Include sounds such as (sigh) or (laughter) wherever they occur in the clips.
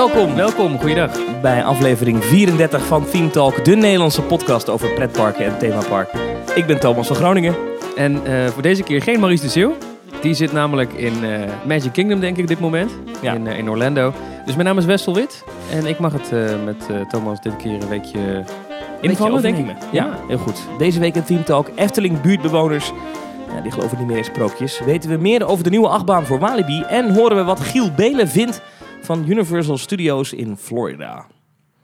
welkom Welkom, goeiedag. bij aflevering 34 van Theme Talk, de Nederlandse podcast over pretparken en themaparken. Ik ben Thomas van Groningen. En eh, voor deze keer geen Maurice de Zeeuw. Die zit namelijk in eh, Magic Kingdom, denk ik, dit moment. Ja. In, eh, in Orlando. Dus mijn naam is Wessel Wit. En ik mag het met Thomas dit keer een weekje invallen, denk ik. overnemen. Ja, heel goed. Deze week in Theme Talk, Efteling buurtbewoners. Ja, die geloven niet meer in sprookjes. Weten we meer over de nieuwe achtbaan voor Walibi. En horen we wat Giel Belen vindt van Universal Studios in Florida.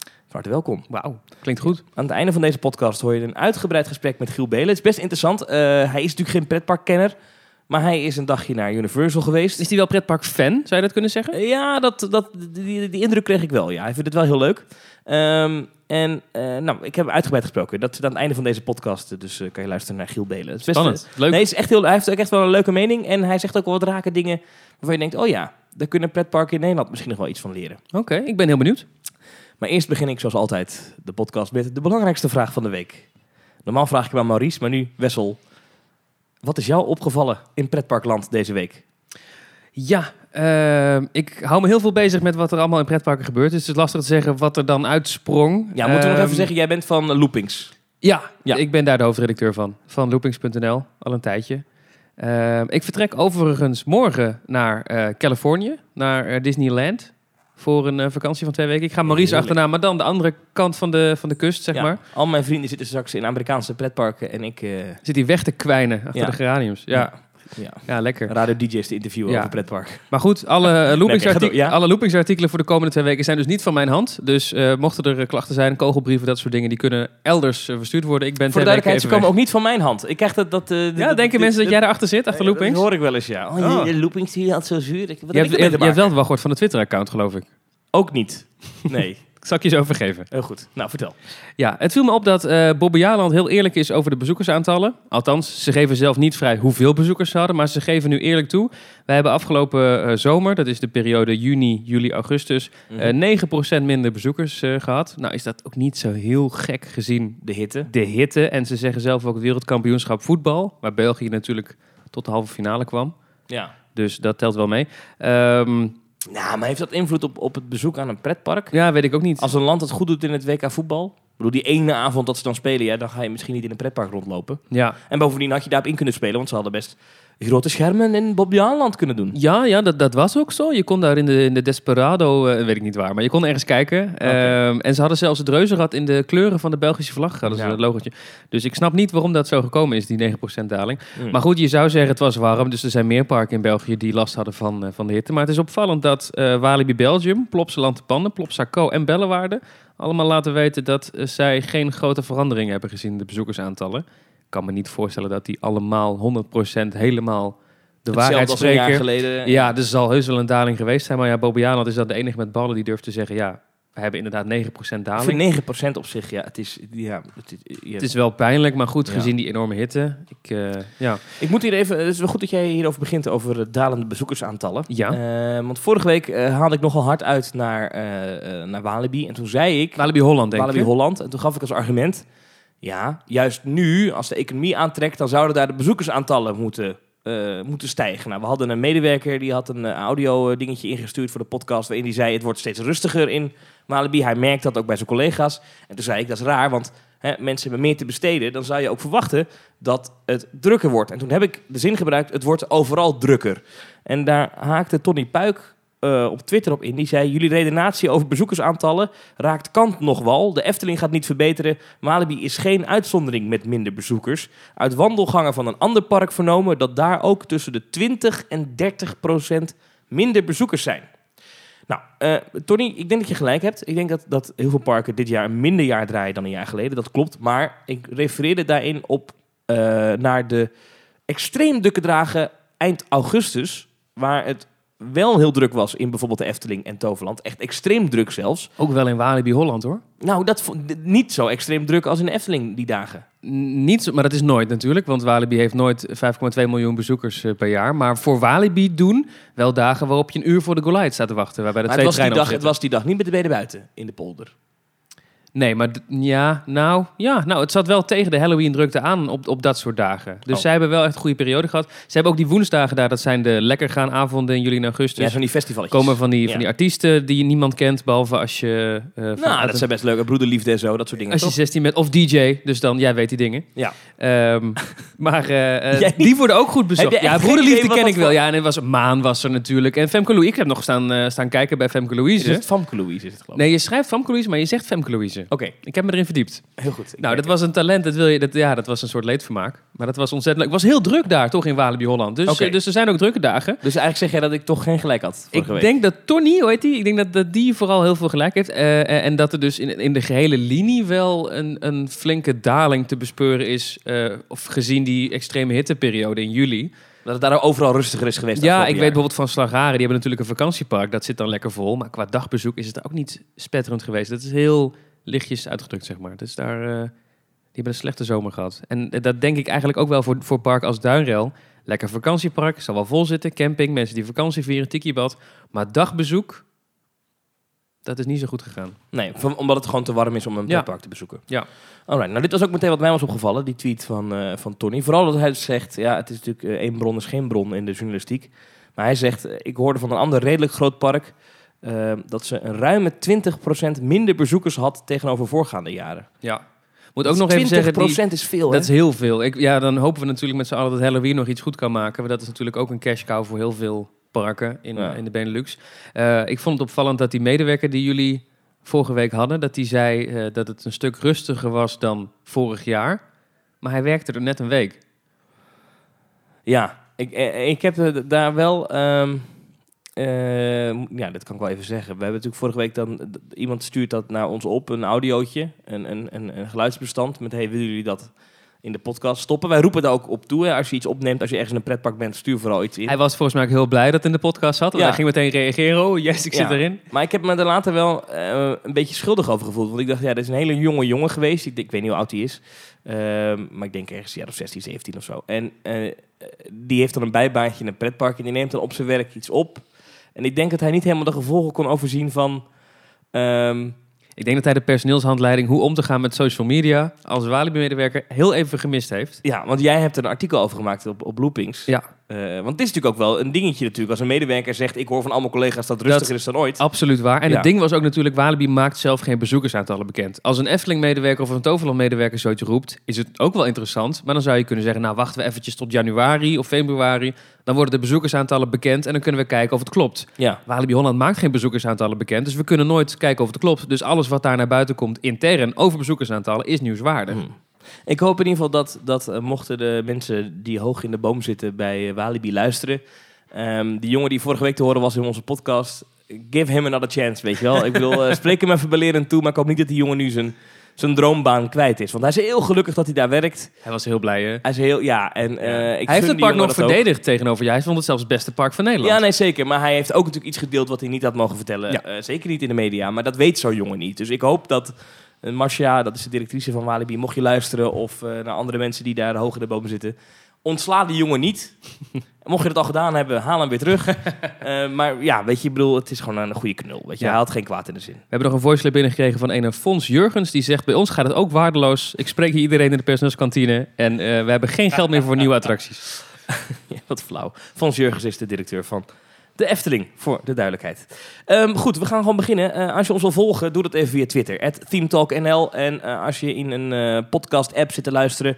Van harte welkom. Wauw, klinkt goed. Aan het einde van deze podcast hoor je een uitgebreid gesprek met Giel Belen. Het is best interessant. Eh, hij is natuurlijk geen pretparkkenner. Maar hij is een dagje naar Universal geweest. Is die wel pretpark-fan, zou je dat kunnen zeggen? Ja, dat, dat, die, die indruk kreeg ik wel. Ja, hij vindt het wel heel leuk. Ehm, en eh, nou, ik heb hem uitgebreid gesproken. Dat is aan het einde van deze podcast. Dus eh, kan je luisteren naar Giel Belen. Het is best, Spannend, leuk. Nee, is echt heel, hij heeft ook echt wel een leuke mening. En hij zegt ook wel wat rake dingen waarvan je denkt... oh ja, daar kunnen pretparken in Nederland misschien nog wel iets van leren. Oké, ik ben heel benieuwd. Maar eerst begin ik zoals altijd de podcast met de belangrijkste vraag van de week. Normaal vraag ik hem aan Maurice, maar nu Wessel. Wat is jou opgevallen in pretparkland deze week? Ja, eh, ik hou me heel veel bezig met wat er allemaal in pretparken gebeurt. Dus het is lastig te zeggen wat er dan uitsprong. Ja, moeten we nog Ehm, even zeggen, jij bent van Loopings. Ja, Ja. ik ben daar de hoofdredacteur van. Van loopings.nl, al een tijdje. Ehm, ik vertrek overigens morgen naar eh, Californië, naar eh, Disneyland. Voor een eh, vakantie van twee weken. Ik ga Maurice Heerlijk. achterna, maar dan de andere kant van de, van de kust, zeg Ja, maar. Al mijn vrienden zitten straks in Amerikaanse pretparken en ik... Zit hij weg te kwijnen achter Ja. de geraniums. Ja, ja, ja lekker. radio-dj's te interviewen Ja. over pretpark. Maar goed, alle, eh, oké, loopingsartik- ga door, ja. alle loopingsartikelen voor de komende twee weken zijn dus niet van mijn hand. Dus eh, mochten er eh, klachten zijn, kogelbrieven, dat soort dingen, die kunnen elders verstuurd worden. Ik ben Voor de duidelijkheid, ze komen weg. ook niet van mijn hand. Ik krijg dat... dat Ja, denken dit- mensen dat jij daarachter zit, achter loopings? Dat hoor ik wel eens, ja. Oh, Oh. loopings die had zo zuur. Ik, wat Je heb hebt, ik je, hebt wel wat gehoord van de Twitter-account, geloof ik. Ook niet. Nee. (laughs) Zal ik je zo vergeven. Heel goed. Nou, vertel. Ja, het viel me op dat eh Bobby Jaland heel eerlijk is over de bezoekersaantallen. Althans, ze geven zelf niet vrij hoeveel bezoekers ze hadden, maar ze geven nu eerlijk toe. Wij hebben afgelopen eh, zomer, dat is de periode juni, juli, augustus, Mhm. eh 9% minder bezoekers eh, gehad. Nou is dat ook niet zo heel gek gezien De hitte. de hitte. En ze zeggen zelf ook het wereldkampioenschap voetbal, waar België natuurlijk tot de halve finale kwam. Ja. Dus dat telt wel mee. Ehm, Nou, maar heeft dat invloed op, op het bezoek aan een pretpark? ja, weet ik ook niet. Als een land het goed doet in het WK voetbal? Ik bedoel, die ene avond dat ze dan spelen, ja, dan ga je misschien niet in een pretpark rondlopen. Ja, En bovendien had je daarop in kunnen spelen, want ze hadden best grote schermen in Bobbejaanland kunnen doen. Ja, ja dat, dat was ook zo. Je kon daar in de, in de Desperado, eh, weet ik niet waar, maar je kon ergens kijken. Ehm, en ze hadden zelfs het reuzenrad in de kleuren van de Belgische vlag, hadden ze Ja. het logotje. Dus ik snap niet waarom dat zo gekomen is, die 9% daling. Mm. Maar goed, je zou zeggen het was warm, dus er zijn meer parken in België die last hadden van, eh, van de hitte. Maar het is opvallend dat eh, Walibi Belgium, Plopsaland de Panden, Plopsaco en Bellewaarde allemaal laten weten dat zij geen grote verandering hebben gezien in de bezoekersaantallen. Ik kan me niet voorstellen dat die allemaal 100% helemaal de waarheid een jaar spreken. geleden. Ja, dus er zal heus wel een daling geweest zijn. Maar ja, Bobianat is dat de enige met ballen die durft te zeggen... ja, we hebben inderdaad 9% Ik daling. vind 9% op zich, ja, het is... Ja, het is ja. Het is wel pijnlijk, maar goed, Ja. gezien die enorme hitte. Ik, eh, ja. Ik moet hier even... Het is wel goed dat jij hierover begint, over dalende bezoekersaantallen. Ja. Eh, want vorige week eh, haalde ik nogal hard uit naar, naar Walibi. En toen zei ik... Walibi Holland, denk Walibi ik. Holland. En toen gaf ik als argument... Ja, juist nu, als de economie aantrekt... dan zouden daar de bezoekersaantallen moeten, eh, moeten stijgen. Nou, we hadden een medewerker die had een eh, audio eh, dingetje ingestuurd voor de podcast... waarin die zei, het wordt steeds rustiger in Walibi. Hij merkt dat ook bij zijn collega's. En toen zei ik, dat is raar, want hè, mensen hebben meer te besteden. Dan zou je ook verwachten dat het drukker wordt. En toen heb ik de zin gebruikt, het wordt overal drukker. En daar haakte Tony Puik eh, op Twitter op in. Die zei, jullie redenatie over bezoekersaantallen raakt kant nog wel. De Efteling gaat niet verbeteren. Walibi is geen uitzondering met minder bezoekers. Uit wandelgangen van een ander park vernomen... dat daar ook tussen de 20 en 30 procent minder bezoekers zijn. Nou, eh, Tony, ik denk dat je gelijk hebt. Ik denk dat, dat heel veel parken dit jaar een minder jaar draaien dan een jaar geleden. Dat klopt. Maar ik refereerde daarin op eh, naar de extreem drukke dragen eind augustus. Waar het wel heel druk was in bijvoorbeeld de Efteling en Toverland. Echt extreem druk zelfs. Ook wel in Walibi Holland, hoor. Nou, dat niet zo extreem druk als in de Efteling die dagen. N- Niet zo, maar dat is nooit natuurlijk, want Walibi heeft nooit 5,2 miljoen bezoekers eh, per jaar. Maar voor Walibi doen wel dagen waarop je een uur voor de Goliath staat te wachten, waarbij de Maar het twee was, die dag, het was die dag niet met de benen buiten in de polder. Nee, maar ja, nou, ja, nou, het zat wel tegen de Halloween-drukte aan op, op dat soort dagen. Dus Oh. zij hebben wel echt een goede periode gehad. Ze hebben ook die woensdagen daar, dat zijn de lekker gaan avonden in juli en augustus. ja, zo'n die festivalletjes. komen van die, Ja. van die artiesten die je niemand kent, behalve als je... van- Nou, dat zijn best leuke broederliefde en zo, dat soort dingen. Als je toch? 16 bent, of DJ, dus dan, jij weet die dingen. Ja. Ehm, (laughs) maar eh, eh, die worden ook goed bezocht. Ja, broederliefde ken ik wel. Ja, en er was Maan was er natuurlijk. En Femke Louise. Ik heb nog staan, staan kijken bij Femke Is Louise. het Famke Louise, is het geloof ik? Nee, je schrijft Femke Louise, maar je zegt Femke Louise. Oké, Ik heb me erin verdiept. heel goed. Nou, dat was een talent. Dat wil je, dat, ja, dat was een soort leedvermaak. Maar dat was ontzettend leuk. Het was heel druk daar, toch, in Walibi Holland. Dus, eh, dus er zijn ook drukke dagen. Dus eigenlijk zeg jij dat ik toch geen gelijk had Ik week. denk dat Tony, hoe heet die? Ik denk dat, dat die vooral heel veel gelijk heeft. Eh, eh, en dat er dus in, in de gehele linie wel een, een flinke daling te bespeuren is. of gezien die extreme hitteperiode in juli. Dat het daar overal rustiger is geweest. Ja, ik weet bijvoorbeeld van Slagaren. Die hebben natuurlijk een vakantiepark. Dat zit dan lekker vol. Maar qua dagbezoek is het ook niet spetterend geweest. Dat is heel lichtjes uitgedrukt, zeg maar. Dus daar, eh, die hebben een slechte zomer gehad. En eh, dat denk ik eigenlijk ook wel voor, voor park als Duinrel. Lekker vakantiepark, zal wel vol zitten. Camping, mensen die vakantie vieren, tikibad. Maar dagbezoek, dat is niet zo goed gegaan. Nee, omdat het gewoon te warm is om een Ja. pretpark te bezoeken. Ja. Alright, nou dit was ook meteen wat mij was opgevallen, die tweet van, eh, van Tony. Vooral dat hij zegt, ja, het is natuurlijk één bron is geen bron in de journalistiek. Maar hij zegt, ik hoorde van een ander redelijk groot park eh, dat ze een ruime 20% minder bezoekers had tegenover voorgaande jaren. Ja. Moet ook nog even zeggen, die, 20% is veel, dat is heel veel. Ik, ja, dan hopen we natuurlijk met z'n allen dat Halloween nog iets goed kan maken. Want dat is natuurlijk ook een cash cow voor heel veel parken in, Ja. in de Benelux. Eh, ik vond het opvallend dat die medewerker die jullie vorige week hadden, dat die zei eh, dat het een stuk rustiger was dan vorig jaar. Maar hij werkte er net een week. Ja, ik, eh, ik heb daar wel... ehm, eh, ja, dat kan ik wel even zeggen. We hebben natuurlijk vorige week dan... Iemand stuurt dat naar ons op, een audiootje, een, een, een, een geluidsbestand met... Hey, willen jullie dat in de podcast stoppen? Wij roepen daar ook op toe. Hè. Als je iets opneemt, als je ergens in een pretpark bent, stuur vooral iets in. Hij was volgens mij ook heel blij dat het in de podcast zat. Ja. hij ging meteen reageren. Oh yes, ik zit Ja. erin. Maar ik heb me er later wel eh, een beetje schuldig over gevoeld. Want ik dacht, ja, dit is een hele jonge jongen geweest. Ik, ik weet niet hoe oud hij is. Ehm, maar ik denk ergens jaar of 16, 17 of zo. En eh, die heeft dan een bijbaantje in een pretpark. En die neemt dan op zijn werk iets op. En ik denk dat hij niet helemaal de gevolgen kon overzien van... ehm, Ik denk dat hij de personeelshandleiding hoe om te gaan met social media als Walibi-medewerker heel even gemist heeft. ja, want jij hebt er een artikel over gemaakt op, op Loopings. Ja, Eh, want het is natuurlijk ook wel een dingetje natuurlijk. Als een medewerker zegt, ik hoor van allemaal collega's dat het rustiger is dan ooit. Absoluut waar. En Ja. het ding was ook natuurlijk, Walibi maakt zelf geen bezoekersaantallen bekend. Als een Efteling-medewerker of een Toverland-medewerker zoiets roept, is het ook wel interessant. Maar dan zou je kunnen zeggen, nou wachten we eventjes tot januari of februari. Dan worden de bezoekersaantallen bekend en dan kunnen we kijken of het klopt. Ja, Walibi Holland maakt geen bezoekersaantallen bekend, dus we kunnen nooit kijken of het klopt. Dus alles wat daar naar buiten komt intern over bezoekersaantallen is nieuwswaardig. Hmm. Ik hoop in ieder geval dat, dat eh, mochten de mensen die hoog in de boom zitten bij eh, Walibi luisteren. ehm, die jongen die vorige week te horen was in onze podcast. Give him another chance, weet je wel. Ik bedoel, eh, spreek hem even belerend toe. Maar ik hoop niet dat die jongen nu zijn, zijn droombaan kwijt is. Want hij is heel gelukkig dat hij daar werkt. Hij was heel blij, hè? Hij is heel, ja. En, eh, ik hij heeft het park nog ook. verdedigd tegenover je. Hij vond het zelfs het beste park van Nederland. Ja, nee, zeker. Maar hij heeft ook natuurlijk iets gedeeld wat hij niet had mogen vertellen. Ja. Eh, zeker niet in de media. Maar dat weet zo'n jongen niet. Dus ik hoop dat uh, Marcia, dat is de directrice van Walibi, mocht je luisteren of eh, naar andere mensen die daar hoog in de bomen zitten, ontsla die jongen niet. (laughs) mocht je dat al gedaan hebben, haal hem weer terug. (laughs) Eh, maar ja, weet je, ik bedoel, het is gewoon een goede knul. Weet je, Ja. hij had geen kwaad in de zin. We hebben nog een voice binnengekregen van een Fons Jurgens. Die zegt, bij ons gaat het ook waardeloos. Ik spreek hier iedereen in de personeelskantine. En eh, we hebben geen geld meer voor nieuwe attracties. (laughs) Ja, wat flauw. Fons Jurgens is de directeur van de Efteling, voor de duidelijkheid. Ehm, goed, we gaan gewoon beginnen. Eh, als je ons wil volgen, doe dat even via Twitter. ThemeTalkNL. En eh, als je in een eh, podcast-app zit te luisteren...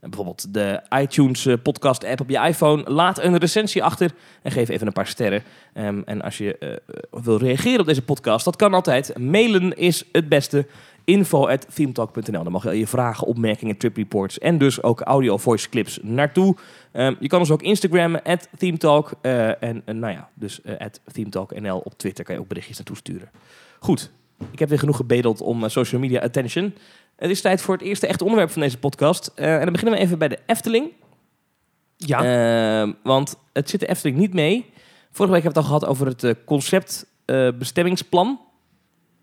bijvoorbeeld de iTunes eh, podcast-app op je iPhone... laat een recensie achter en geef even een paar sterren. Ehm, en als je wil reageren op deze podcast, dat kan altijd. Mailen is het beste info.themetalk.nl. Dan mag je al je vragen, opmerkingen, trip reports en dus ook audio voice clips naartoe. Ehm, je kan ons ook Instagrammen, at themetalk. eh, en nou ja, dus eh, at themetalknl op Twitter kan je ook berichtjes naartoe sturen. Goed, ik heb weer genoeg gebedeld om eh, social media attention. Het is tijd voor het eerste echte onderwerp van deze podcast. En dan beginnen we even bij de Efteling. Ja, Ehm, want het zit de Efteling niet mee. Vorige week hebben we het al gehad over het concept bestemmingsplan.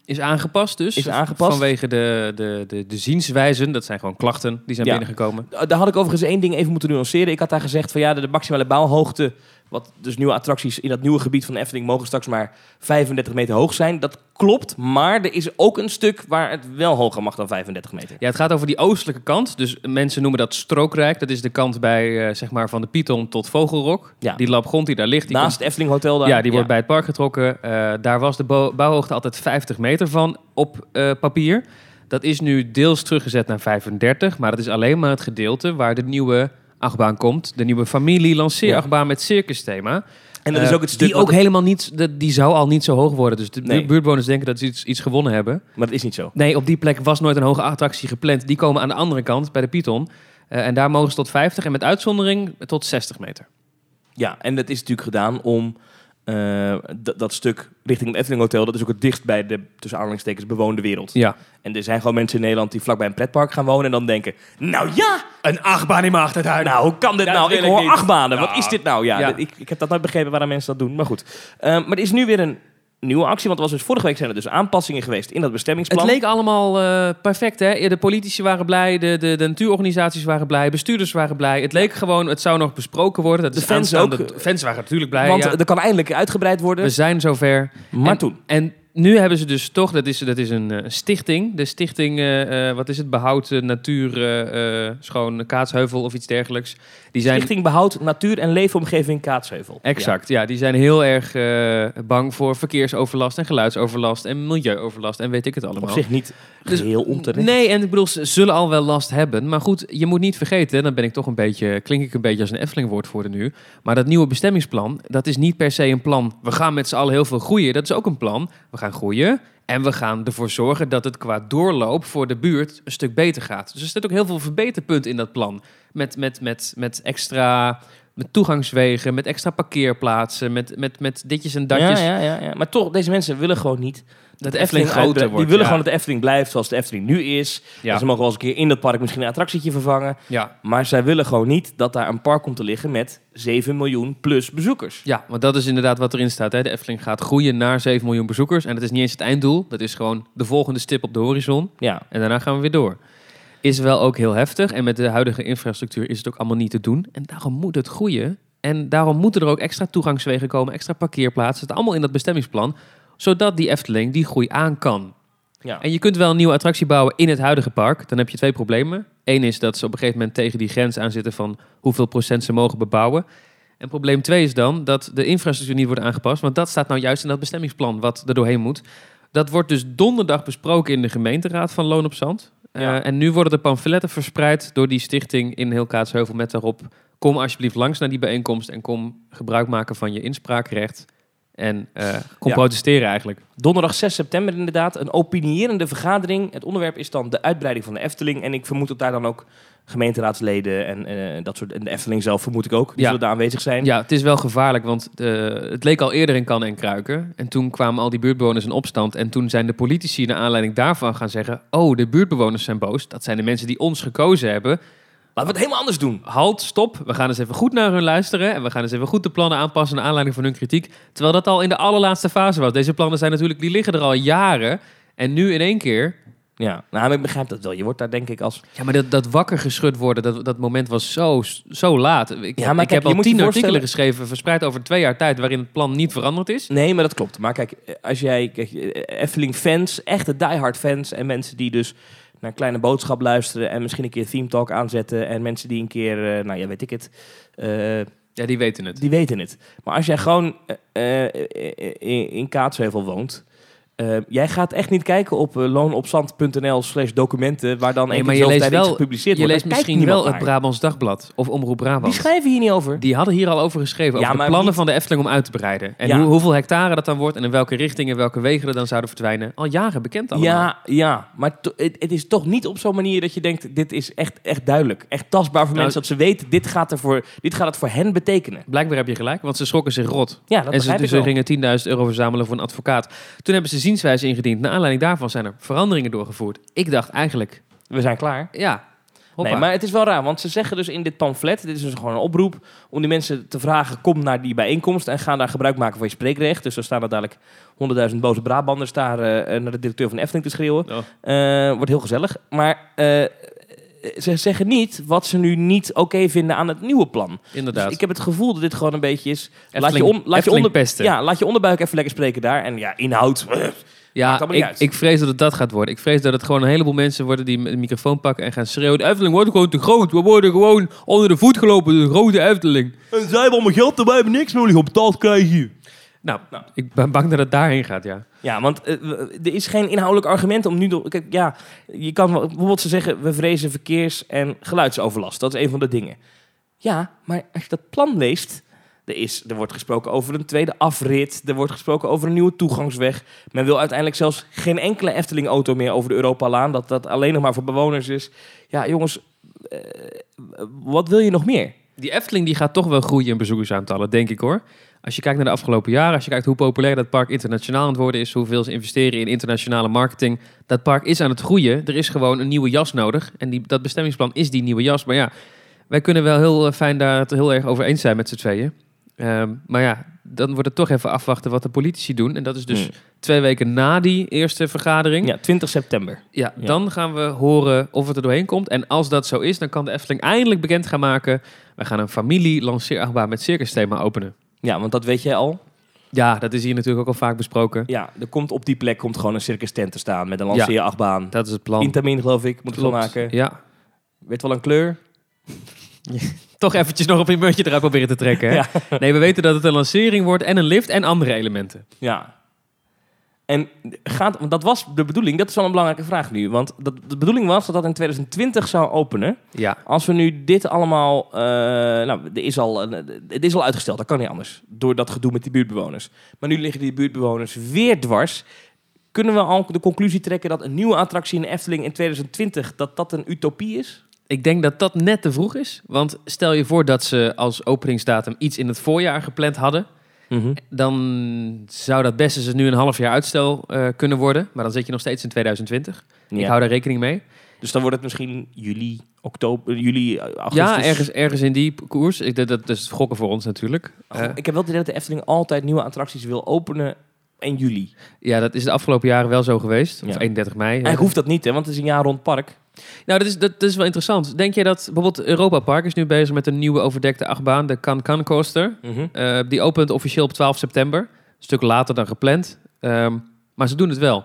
Is aangepast dus. Is aangepast. Vanwege de, de, de, de zienswijzen. Dat zijn gewoon klachten die zijn Ja. binnengekomen. Daar had ik overigens één ding even moeten nuanceren. Ik had daar gezegd van ja, de maximale bouwhoogte wat dus nieuwe attracties in dat nieuwe gebied van de Efteling mogen straks maar 35 meter hoog zijn. Dat klopt, maar er is ook een stuk waar het wel hoger mag dan 35 meter. Ja, het gaat over die oostelijke kant. Dus mensen noemen dat strookrijk. Dat is de kant bij, eh, zeg maar, van de Python tot Vogelrok. Ja. Die labgrond die daar ligt. Die Naast het Efteling Hotel daar. Ja, die wordt bij het park getrokken. Eh, daar was de bo- bouwhoogte altijd 50 meter van op eh, papier. Dat is nu deels teruggezet naar 35, maar dat is alleen maar het gedeelte waar de nieuwe achtbaan komt. De nieuwe familie lanceerachtbaan met circusthema. En dat is Eh, ook het stuk die ook helemaal niet, de- die zou al niet zo hoog worden. Dus de Nee. bu- buurtbewoners denken dat ze iets, iets gewonnen hebben. Maar dat is niet zo. Nee, op die plek was nooit een hoge attractie gepland. Die komen aan de andere kant bij de Python. Eh, en daar mogen ze tot 50 en met uitzondering tot 60 meter. Ja, en dat is natuurlijk gedaan om eh, dat- stuk richting het Efteling Hotel, dat is ook het dichtst bij de, tussen aanhalingstekens, bewoonde wereld. Ja. En er zijn gewoon mensen in Nederland die vlakbij een pretpark gaan wonen en dan denken, nou ja, Een achtbaan in mijn achtertuin. nou hoe kan dit Dat nou? Ik hoor achtbanen, wat is dit nou? Ja, ik, ik heb dat nooit begrepen waarom mensen dat doen, maar goed. Eh, maar er is nu weer een nieuwe actie, want er was dus vorige week zijn er dus aanpassingen geweest in dat bestemmingsplan. Het leek allemaal eh, perfect, hè? De politici waren blij, de, de, de natuurorganisaties waren blij, bestuurders waren blij. Het leek gewoon, het zou nog besproken worden. Dat De fans ook. De fans waren natuurlijk blij, want ja. er kan eindelijk uitgebreid worden, We zijn zover. maar en, toen. En nu hebben ze dus toch, dat is, dat is een eh, stichting. De stichting, eh, eh, wat is het, Behoud eh, Natuur, eh, Schoon Kaatsheuvel of iets dergelijks. Die zijn, Stichting Behoud Natuur en Leefomgeving Kaatsheuvel. Exact, ja. Die zijn heel erg bang voor verkeersoverlast en geluidsoverlast en milieuoverlast en weet ik het allemaal. Op zich niet Dus- heel onterecht. Nee, en ik bedoel, ze zullen al wel last hebben. Maar goed, je moet niet vergeten, dan ben ik toch een beetje, klink ik een beetje als een Efteling-woordvoerder nu. Maar dat nieuwe bestemmingsplan, dat is niet per se een plan. We gaan met z'n allen heel veel groeien. Dat is ook een plan. We gaan groeien. En we gaan ervoor zorgen dat het qua doorloop voor de buurt een stuk beter gaat. Dus er zit ook heel veel verbeterpunten in dat plan. Met, met, met, met extra met toegangswegen, met extra parkeerplaatsen, met, met, met ditjes en datjes. Ja, ja, ja, ja. Maar toch, deze mensen willen gewoon niet Dat de Efteling groter wordt. Die willen ja. gewoon dat de Efteling blijft zoals de Efteling nu is. Ja. Ze mogen wel eens een keer in dat park misschien een attractietje vervangen. Ja. Maar zij willen gewoon niet dat daar een park komt te liggen met 7 miljoen plus bezoekers. Ja, want dat is inderdaad wat erin staat. Hè. De Efteling gaat groeien naar 7 miljoen bezoekers. En dat is niet eens het einddoel. Dat is gewoon de volgende stip op de horizon. Ja. En daarna gaan we weer door. Is wel ook heel heftig. En met de huidige infrastructuur is het ook allemaal niet te doen. En daarom moet het groeien. En daarom moeten er ook extra toegangswegen komen, extra parkeerplaatsen. Het allemaal in dat bestemmingsplan. Zodat die Efteling die groei aan kan. ja. En je kunt wel een nieuwe attractie bouwen in het huidige park. Dan heb je twee problemen. Eén is dat ze op een gegeven moment tegen die grens aan zitten van hoeveel procent ze mogen bebouwen. En probleem twee is dan dat de infrastructuur niet wordt aangepast. Want dat staat nou juist in dat bestemmingsplan wat er doorheen moet. Dat wordt dus donderdag besproken in de gemeenteraad van Loon op Zand. Eh, en nu worden de pamfletten verspreid door die stichting in heel Kaatsheuvel met daarop... kom alsjeblieft langs naar die bijeenkomst en kom gebruik maken van je inspraakrecht. En Ja. protesteren eigenlijk. Donderdag 6 september inderdaad. Een opinierende vergadering. Het onderwerp is dan de uitbreiding van de Efteling. En ik vermoed dat daar dan ook gemeenteraadsleden en eh, dat soort... En de Efteling zelf vermoed ik ook. Die Ja. zullen daar aanwezig zijn. Ja, het is wel gevaarlijk, want eh, het leek al eerder in kannen en kruiken. En toen kwamen al die buurtbewoners in opstand. En toen zijn de politici naar aanleiding daarvan gaan zeggen... oh, de buurtbewoners zijn boos. Dat zijn de mensen die ons gekozen hebben. Laten we het helemaal anders doen. Halt, stop. We gaan eens even goed naar hun luisteren. En we gaan eens even goed de plannen aanpassen... naar aanleiding van hun kritiek. Terwijl dat al in de allerlaatste fase was. Deze plannen zijn natuurlijk, die liggen er al jaren. En nu in één keer... Ja, nou, ik begrijp dat wel. Je wordt daar denk ik als... Ja, maar dat, dat wakker geschud worden, dat, dat moment was zo, zo laat. Ik, Ja, maar ik kijk, heb al tien artikelen geschreven... verspreid over twee jaar tijd... waarin het plan niet veranderd is. Nee, maar dat klopt. Maar kijk, als jij kijk, eh, Efteling-fans, echte diehard fans en mensen die dus naar een kleine boodschap luisteren en misschien een keer Theme Talk aanzetten en mensen die een keer, eh, nou ja, weet ik het, eh, Ja, die weten het. die weten het. Maar als jij gewoon eh, in, in Kaatsheuvel woont, eh, jij gaat echt niet kijken op uh, loonopzand.nl slash documenten waar dan Nee, één maar je leest wel- gepubliceerd Je wordt. leest misschien wel het. Brabants Dagblad of Omroep Die Brabant. schrijven hier niet over. Die hadden hier al over geschreven, Ja, over de plannen niet- van de Efteling om uit te breiden. En Ja. hoe, hoeveel hectare dat dan wordt en in welke richting en welke wegen er dan zouden verdwijnen. Al jaren bekend allemaal. Ja, ja, maar het, het is toch niet op zo'n manier dat je denkt, dit is echt, echt duidelijk. Echt tastbaar voor Nou, mensen, dat ze weten, dit gaat, er voor, dit gaat het voor hen betekenen. Blijkbaar heb je gelijk, want ze schrokken zich rot. Ja, dat en ze, dus ze gingen 10.000 euro verzamelen voor een advocaat. Toen hebben ze zienswijze ingediend. Naar aanleiding daarvan zijn er veranderingen doorgevoerd. Ik dacht eigenlijk, We zijn klaar. ja, hoppa. Nee, maar het is wel raar, want ze zeggen dus in dit pamflet, dit is dus gewoon een oproep, om die mensen te vragen, kom naar die bijeenkomst en ga daar gebruik maken van je spreekrecht. Dus er staan er dadelijk 100.000 boze Brabanders daar eh, naar de directeur van Efteling te schreeuwen. Oh. Eh, wordt heel gezellig. Maar eh, ze zeggen niet wat ze nu niet oké vinden aan het nieuwe plan. Inderdaad. Dus ik heb het gevoel dat dit gewoon een beetje is... laat je, on, laat, je onder, pesten. ja, laat je onderbuik even lekker spreken daar. En ja, inhoud... Maakt Ja, ik, ik vrees dat het dat gaat worden. Ik vrees dat het gewoon een heleboel mensen worden die een microfoon pakken en gaan schreeuwen. De Efteling wordt gewoon te groot. We worden gewoon onder de voet gelopen. De grote Efteling. En zij hebben allemaal geld en wij hebben niks nodig op betaald krijgen. Nou, Nou. ik ben bang dat het daarheen gaat, ja. Ja, want eh, er is geen inhoudelijk argument om nu... door- Kijk, ja, je kan bijvoorbeeld ze zeggen... we vrezen verkeers- en geluidsoverlast. Dat is een van de dingen. Ja, maar als je dat plan leest... Er, is, er wordt gesproken over een tweede afrit. Er wordt gesproken over een nieuwe toegangsweg. Men wil uiteindelijk zelfs geen enkele Efteling-auto meer over de Europalaan. Dat dat alleen nog maar voor bewoners is. Ja, jongens, eh, wat wil je nog meer? Die Efteling die gaat toch wel groeien in bezoekersaantallen, denk ik hoor. Als je kijkt naar de afgelopen jaren, als je kijkt hoe populair dat park internationaal aan het worden is, hoeveel ze investeren in internationale marketing, dat park is aan het groeien. Er is gewoon een nieuwe jas nodig en die, dat bestemmingsplan is die nieuwe jas. Maar ja, wij kunnen wel heel eh, fijn daar het heel erg over eens zijn met z'n tweeën. Ehm, maar ja, dan wordt het toch even afwachten wat de politici doen. En dat is dus Hmm. twee weken na die eerste vergadering. Ja, 20 september. Ja, Ja. dan gaan we horen of het er doorheen komt. En als dat zo is, dan kan de Efteling eindelijk bekend gaan maken. Wij gaan een familie-lanceerachtbaan met circusthema openen. Ja, want dat weet jij al. Ja, dat is hier natuurlijk ook al vaak besproken. Ja, er komt op die plek komt gewoon een circus tent te staan met een lanceerachtbaan. Dat is het plan. Intamin geloof ik, moet ik wel Klopt. maken. Ja. Weet wel een kleur? (laughs) Toch eventjes nog op een muntje eruit proberen te trekken. Hè? (laughs) Ja. Nee, we weten dat het een lancering wordt en een lift en andere elementen. Ja. En gaat, want dat was de bedoeling, dat is wel een belangrijke vraag nu. Want dat, de bedoeling was dat dat in 2020 zou openen. Ja. Als we nu dit allemaal, eh, nou, er is al, het is al uitgesteld, dat kan niet anders. Door dat gedoe met die buurtbewoners. Maar nu liggen die buurtbewoners weer dwars. Kunnen we al de conclusie trekken dat een nieuwe attractie in Efteling in 2020, dat dat een utopie is? Ik denk dat dat net te vroeg is. Want stel je voor dat ze als openingsdatum iets in het voorjaar gepland hadden. Dan zou dat best eens nu een half jaar uitstel eh, kunnen worden. Maar dan zit je nog steeds in 2020. Ik hou daar rekening mee. Dus dan wordt het misschien juli, oktober, juli, eh, augustus. Ja, ergens, ergens in die koers. Ik, dat, dat is gokken voor ons natuurlijk. Oh, Eh, ik heb wel het idee dat de Efteling altijd nieuwe attracties wil openen in juli. ja, dat is de afgelopen jaren wel zo geweest. Of Ja. 31 mei. Eigenlijk hoeft dat niet, hè, want het is een jaar rond park. Nou, dat is, dat, dat is wel interessant. Denk jij dat bijvoorbeeld Europa Park is nu bezig met een nieuwe overdekte achtbaan, de Can Can Coaster. Eh, die opent officieel op 12 september. Een stuk later dan gepland. Ehm, maar ze doen het wel.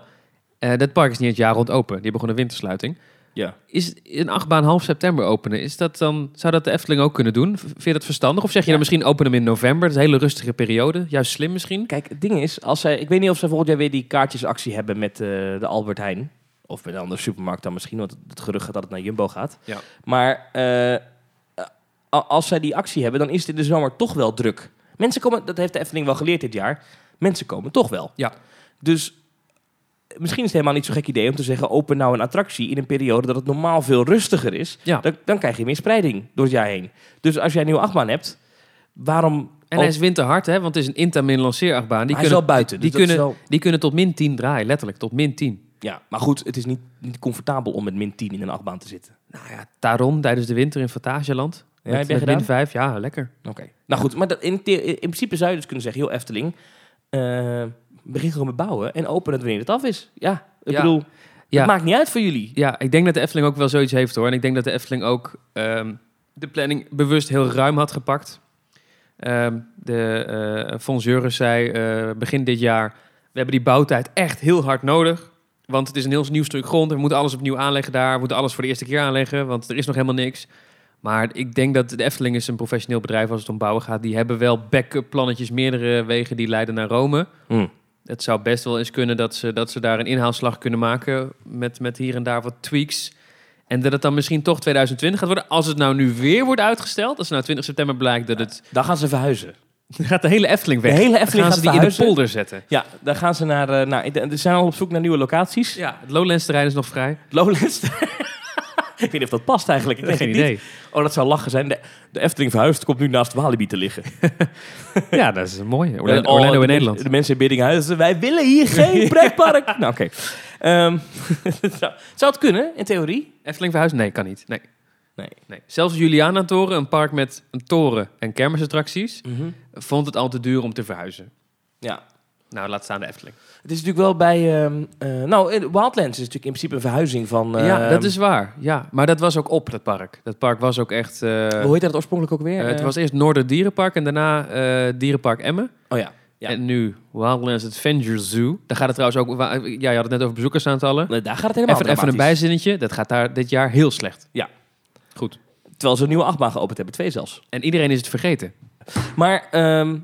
Eh, dat park is niet het jaar rond open. Die hebben gewoon een wintersluiting. Ja. Is een achtbaan half september openen? Is dat dan, zou dat de Efteling ook kunnen doen? Vind je dat verstandig? Of zeg je Ja. dan misschien openen hem in november? Dat is een hele rustige periode. Juist slim misschien. Kijk, het ding is, als zij, ik weet niet of zij volgend jaar weer die kaartjesactie hebben met eh, de Albert Heijn. Of met een andere supermarkt dan misschien, want het, gerucht gaat dat het naar Jumbo gaat. Ja. Maar eh, als zij die actie hebben, dan is het in de zomer toch wel druk. Mensen komen, dat heeft de Efteling wel geleerd dit jaar, mensen komen toch wel. Ja. Dus misschien is het helemaal niet zo'n gek idee om te zeggen, open nou een attractie in een periode dat het normaal veel rustiger is. Ja. Dan, dan krijg je meer spreiding door het jaar heen. Dus als jij een nieuwe achtbaan hebt, waarom... En hij is winterhard, hè? Want het is een Intamin lanceerachtbaan. Die hij is wel buiten. die dus kunnen- wel- die kunnen tot min 10 draaien. Letterlijk, tot min 10. Ja, maar goed, het is niet, niet comfortabel om met min 10 in een achtbaan te zitten. Nou ja, Taron tijdens de winter in Fantasieland. Ja, met, min gedaan? 5, ja, lekker. Oké. Nou goed, maar dat, in, in principe zou je dus kunnen zeggen, heel Efteling, eh, begin gewoon met bouwen en open het wanneer het af is. Ja, ik Ja. bedoel, Ja. het maakt niet uit voor jullie. Ja, ik denk dat de Efteling ook wel zoiets heeft hoor. En ik denk dat de Efteling ook ehm, de planning bewust heel ruim had gepakt. Ehm, de Fons Jurgens zei eh, begin dit jaar, we hebben die bouwtijd echt heel hard nodig. Want het is een heel nieuw stuk grond. We moeten alles opnieuw aanleggen daar. We moeten alles voor de eerste keer aanleggen, want er is nog helemaal niks. Maar ik denk dat de Efteling is een professioneel bedrijf als het om bouwen gaat. Die hebben wel backup plannetjes, meerdere wegen die leiden naar Rome. Hm. Het zou best wel eens kunnen dat ze, dat ze daar een inhaalslag kunnen maken met, met hier en daar wat tweaks. En dat het dan misschien toch 2020 gaat worden. Als het nou nu weer wordt uitgesteld, als nou 20 september blijkt dat het... Dan gaan ze verhuizen. Dan gaat de hele Efteling weg. De hele Dan Efteling gaan gaat ze die in de polder zetten. Ja, dan gaan ze naar, eh nou, er zijn al op zoek naar nieuwe locaties. Ja, het Lowlands terrein is nog vrij. Lowlands. Ik weet niet of dat past eigenlijk. Ik denk Geen niet. idee. Oh, dat zou lachen zijn. De, de Efteling verhuist, komt nu naast Walibi te liggen. (laughs) Ja, dat is een mooie. Orlando, Oh, Orlando in Nederland. De mensen in Biddinghuizen, wij willen hier (laughs) geen pretpark. nou, oké. Ehm, (laughs) zou, zou het kunnen, in theorie? Efteling verhuizen? Nee, kan niet. Nee. Nee. nee. Zelfs Juliana Toren, een park met een toren en kermisattracties, vond het al te duur om te verhuizen. Ja. Nou, laat staan de Efteling. Het is natuurlijk wel bij... ehm, eh, nou, eh, Wildlands is natuurlijk in principe een verhuizing van... ja, ehm, dat is waar. Ja, maar dat was ook op, dat park. Dat park was ook echt... eh, Hoe heet dat oorspronkelijk ook weer? eh, het was eerst Noorder Dierenpark en daarna eh, Dierenpark Emmen. Oh ja. Ja. En nu Wildlands Adventure Zoo. Daar gaat het trouwens ook... Ja, je had het net over bezoekersaantallen. Nee, Daar gaat het helemaal Even, even een bijzinnetje. Dat gaat daar dit jaar heel slecht. Ja. Goed. Terwijl ze een nieuwe achtbaan geopend hebben. Twee zelfs. En iedereen is het vergeten. Maar ehm,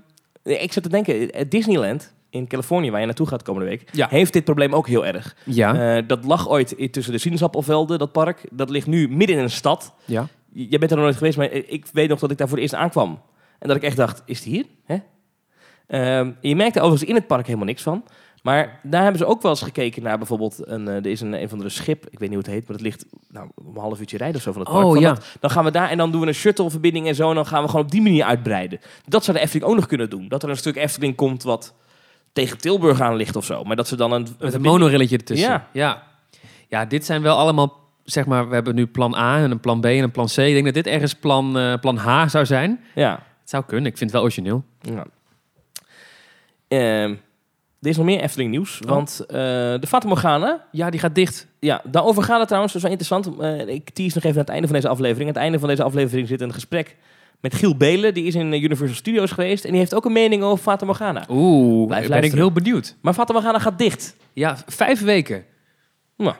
ik zat te denken... Disneyland in Californië, waar je naartoe gaat komende week... Ja. heeft dit probleem ook heel erg. Ja. Eh, dat lag ooit tussen de sinaasappelvelden, dat park. Dat ligt nu midden in een stad. ja. Jij bent er nog nooit geweest, maar ik weet nog dat ik daar voor het eerst aankwam. En dat ik echt dacht, is het hier? Hè? Ehm, je merkte overigens in het park helemaal niks van. Maar daar hebben ze ook wel eens gekeken naar bijvoorbeeld... Een, eh, er is een, een van de schip, ik weet niet hoe het heet... maar dat ligt nou, een half uurtje rijden of zo van het park. Oh, Van ja. dat- dan gaan we daar en dan doen we een shuttle-verbinding en zo... en dan gaan we gewoon op die manier uitbreiden. Dat zou de Efteling ook nog kunnen doen. Dat er een stuk Efteling komt wat tegen Tilburg aan ligt of zo. Maar dat ze dan een... Met een monorilletje ertussen. Ja. ja. Ja, dit zijn wel allemaal... Zeg maar, we hebben nu plan A en een plan B en een plan C. Ik denk dat dit ergens plan, eh, plan H zou zijn. Ja. Het zou kunnen. Ik vind het wel origineel. Ja. Ehm, er is nog meer Efteling nieuws, Oh. want eh, de Fata Morgana, Ja, die gaat dicht. ja, daarover gaat het trouwens, dat is wel interessant. Eh, ik tease nog even aan het einde van deze aflevering. Aan het einde van deze aflevering zit een gesprek met Giel Belen, die is in eh, Universal Studios geweest en die heeft ook een mening over Fata Morgana. Oeh, Blijf ben ik heel benieuwd. Maar Fata Morgana gaat dicht. Ja, vijf weken. Nou,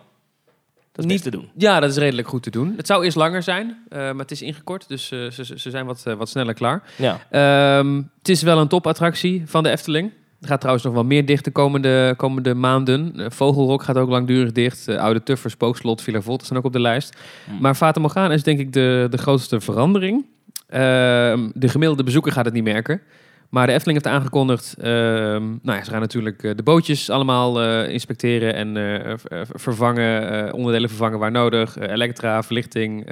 dat is Niet- te doen. Ja, dat is redelijk goed te doen. Het zou eerst langer zijn, eh, maar het is ingekort. Dus eh, ze, ze zijn wat, wat sneller klaar. Ja. Ehm, het is wel een topattractie van de Efteling. Er gaat trouwens nog wel meer dicht de komende, komende maanden. Vogelrok gaat ook langdurig dicht. Oude Tuffer, Spookslot, Villa Volta staan ook op de lijst. Hmm. Maar Fata Morgana is denk ik de, de grootste verandering. Ehm, de gemiddelde bezoeker gaat het niet merken. Maar de Efteling heeft aangekondigd... ehm, nou ja, ze gaan natuurlijk eh, de bootjes allemaal eh, inspecteren... en eh, vervangen, onderdelen vervangen waar nodig. Elektra, verlichting,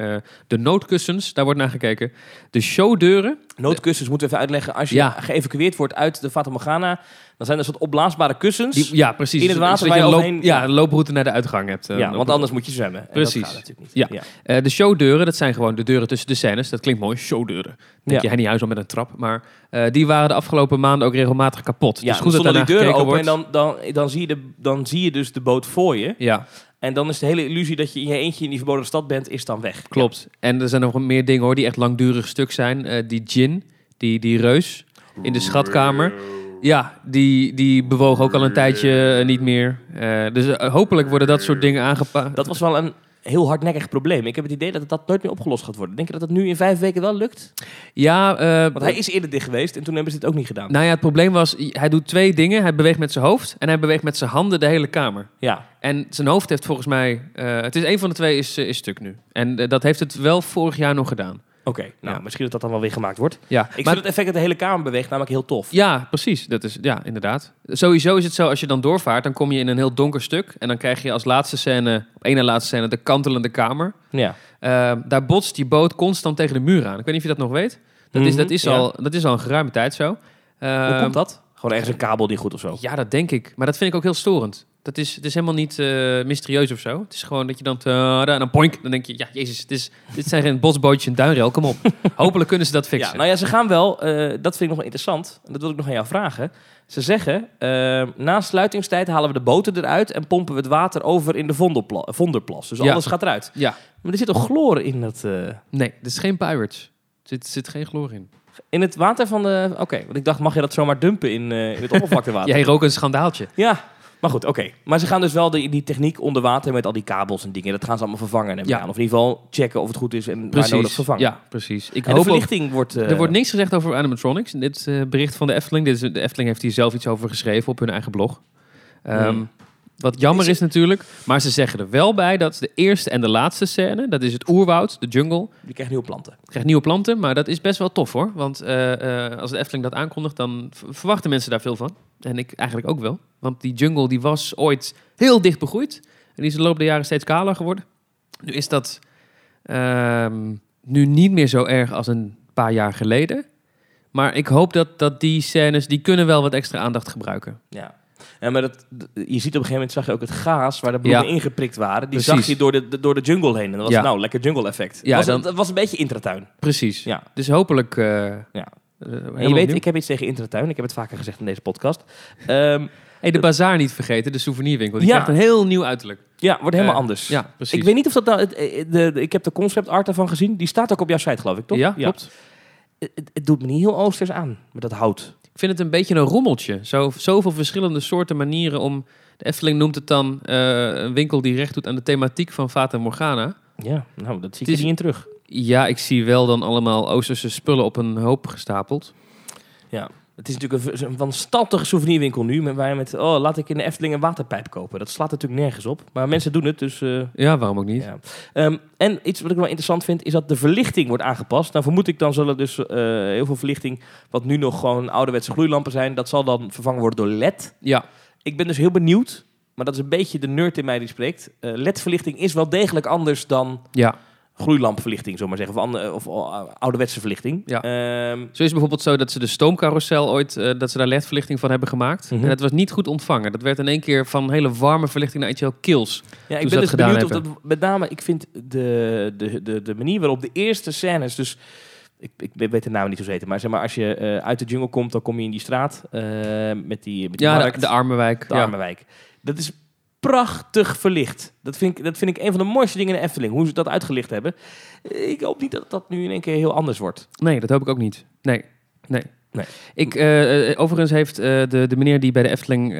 de noodkussens, daar wordt naar gekeken. De showdeuren, Noodkussens moeten we even uitleggen. Als je Ja. geëvacueerd wordt uit de Fata Morgana, dan zijn er soort opblaasbare kussens. Die, ja, precies. In het water Zodat waar je een loop, overheen- ja, een looproute naar de uitgang hebt. eh, ja, want anders moet je zwemmen. En Precies. Dat gaat natuurlijk niet. Ja. ja. Eh, de showdeuren, dat zijn gewoon de deuren tussen de scènes. Dat klinkt mooi, showdeuren. Denk Ja. je Henny Huis al met een trap. Maar eh, die waren de afgelopen maanden ook regelmatig kapot. Ja, dus goed dat die deuren open wordt. en dan, dan, dan, zie je de, dan zie je dus de boot voor je. Ja, En dan is de hele illusie dat je in je eentje in die verboden stad bent, is dan weg. klopt. En er zijn nog meer dingen hoor, die echt langdurig stuk zijn. Eh, die gin, die, die reus in de schatkamer. Ja, die, die bewoog ook al een tijdje eh, niet meer. Eh, dus hopelijk worden dat soort dingen aangepakt. Dat was wel een heel hardnekkig probleem. Ik heb het idee dat het dat nooit meer opgelost gaat worden. Denk je dat het nu in vijf weken wel lukt? Ja, eh, Want hij is eerder dicht geweest en toen hebben ze dit ook niet gedaan. Nou ja, het probleem was, hij doet twee dingen. Hij beweegt met zijn hoofd en hij beweegt met zijn handen de hele kamer. Ja, En zijn hoofd heeft volgens mij, eh, het is een van de twee is, eh, is stuk nu. En dat heeft het wel vorig jaar nog gedaan. Oké. Nou, Ja. misschien dat dat dan wel weer gemaakt wordt. Ja, Ik maar- vind het effect dat de hele kamer beweegt namelijk heel tof. ja, precies. Dat is, ja, inderdaad. Sowieso is het zo, als je dan doorvaart, dan kom je in een heel donker stuk. En dan krijg je als laatste scène, op één na laatste scène, de kantelende kamer. Ja. Eh, daar botst die boot constant tegen de muur aan. Ik weet niet of je dat nog weet. Dat, is, Mhm, dat, is, ja. al, dat is al een geruime tijd zo. Hoe Ehm, komt dat? Gewoon ergens een kabel die goed of zo. Ja, dat denk ik. Maar dat vind ik ook heel storend. Dat is, het is helemaal niet eh, mysterieus of zo. Het is gewoon dat je dan... tada, en dan poink, dan denk je... Ja, jezus, het is, dit zijn geen botsbootjes en duinrail. Kom op. (laughs) Hopelijk kunnen ze dat fixen. Ja, nou ja, ze gaan wel, eh, dat vind ik nog wel interessant, en dat wil ik nog aan jou vragen. Ze zeggen, eh, na sluitingstijd halen we de boten eruit en pompen we het water over in de vondelpla- vonderplas. Dus Ja. alles gaat eruit. Ja. Maar er zit toch chloor in eh, Nee, dit is geen Pirates. Er zit, zit geen chloor in. in het water van de... Oké, want ik dacht, mag je dat zomaar dumpen in, eh, in het oppervlaktewater? (laughs) Jij rook een schandaaltje. Ja, maar goed, oké. Maar ze gaan dus wel die, die techniek onder water met al die kabels en dingen, dat gaan ze allemaal vervangen. ik Ja. aan. Of in ieder geval checken of het goed is en waar Precies. nodig vervangen. Ja, precies. Ik En de hoop ook, verlichting wordt... eh, er wordt niks gezegd over animatronics. In dit eh, bericht van de Efteling. Dit is, de Efteling heeft hier zelf iets over geschreven op hun eigen blog. Ehm, Hmm. Wat jammer Is natuurlijk. Maar ze zeggen er wel bij dat de eerste en de laatste scène... dat is het oerwoud, de jungle... Die krijgt nieuwe planten. krijgt nieuwe planten, maar dat is best wel tof hoor. Want eh, eh, als de Efteling dat aankondigt, dan verwachten mensen daar veel van. En ik eigenlijk ook wel. Want die jungle die was ooit heel dicht begroeid. En die is de loop der jaren steeds kaler geworden. Nu is dat ehm, nu niet meer zo erg als een paar jaar geleden. Maar ik hoop dat, dat die scènes, die kunnen wel wat extra aandacht gebruiken. Ja. Maar dat, je ziet op een gegeven moment zag je ook het gaas waar de bloemen Ja. ingeprikt waren. Die Precies. zag je door de, door de jungle heen. En dat was Ja. nou lekker jungle effect. Ja, was, dan- het was een beetje intratuin. Precies. Ja. Dus hopelijk eh, Ja. Eh, je weet, ik heb iets tegen Intratuin. Ik heb het vaker gezegd in deze podcast. Hey, de bazaar niet vergeten, de souvenirwinkel. Die Ja. krijgt een heel nieuw uiterlijk. ja, wordt helemaal Eh, anders. Ja, precies. Ik weet niet of dat nou... het- de, de- ik heb de concept art ervan gezien. Die staat ook op jouw site, geloof ik, toch? Ja, klopt. Het, het- het doet me niet heel oosters aan, met dat hout. Ik vind het een beetje een rommeltje. Zo, zoveel verschillende soorten manieren om... De Efteling noemt het dan eh, een winkel die recht doet aan de thematiek van Fata Morgana. Ja, nou, dat zie ik is- niet in terug. Ja, ik zie wel dan allemaal Oosterse spullen op een hoop gestapeld. Het is natuurlijk een, wanstaltige souvenirwinkel nu. Met, waar je met, oh, laat ik in de Efteling een waterpijp kopen. Dat slaat natuurlijk nergens op. Maar mensen doen het, dus... eh, Ja, waarom ook niet? Ja. Ehm, en iets wat ik wel interessant vind, is dat de verlichting wordt aangepast. Nou vermoed ik dan zullen dus eh, heel veel verlichting, wat nu nog gewoon ouderwetse gloeilampen zijn, dat zal dan vervangen worden door LED. Ja, Ik ben dus heel benieuwd, maar dat is een beetje de nerd in mij die spreekt. Eh, LED-verlichting is wel degelijk anders dan ja. Gloeilampverlichting, zullen we maar zeggen, of, ander- of, eh, ouderwetse verlichting. Ja. Ehm, Zo is het bijvoorbeeld zo dat ze de stoomcarousel ooit, eh, dat ze daar LED-verlichting van hebben gemaakt. Mhm. En het was niet goed ontvangen. Dat werd in één keer van hele warme verlichting naar iets heel kils. Ja, ik ben dat dus benieuwd of dat met name, ik vind de, de, de, de manier waarop de eerste scènes, dus ik, ik weet de naam niet zo zeker, maar zeg maar als je eh, uit de jungle komt, dan kom je in die straat eh, met die, met die Ja, markt, de, de Armenwijk. de ja. Armenwijk. Dat is prachtig verlicht. Dat vind, ik, dat vind ik een van de mooiste dingen in de Efteling, hoe ze dat uitgelicht hebben. Ik hoop niet dat dat nu in één keer heel anders wordt. Nee, dat hoop ik ook niet. Nee, nee. Nee. Ik, eh, eh, overigens heeft eh, de, de meneer die bij de Efteling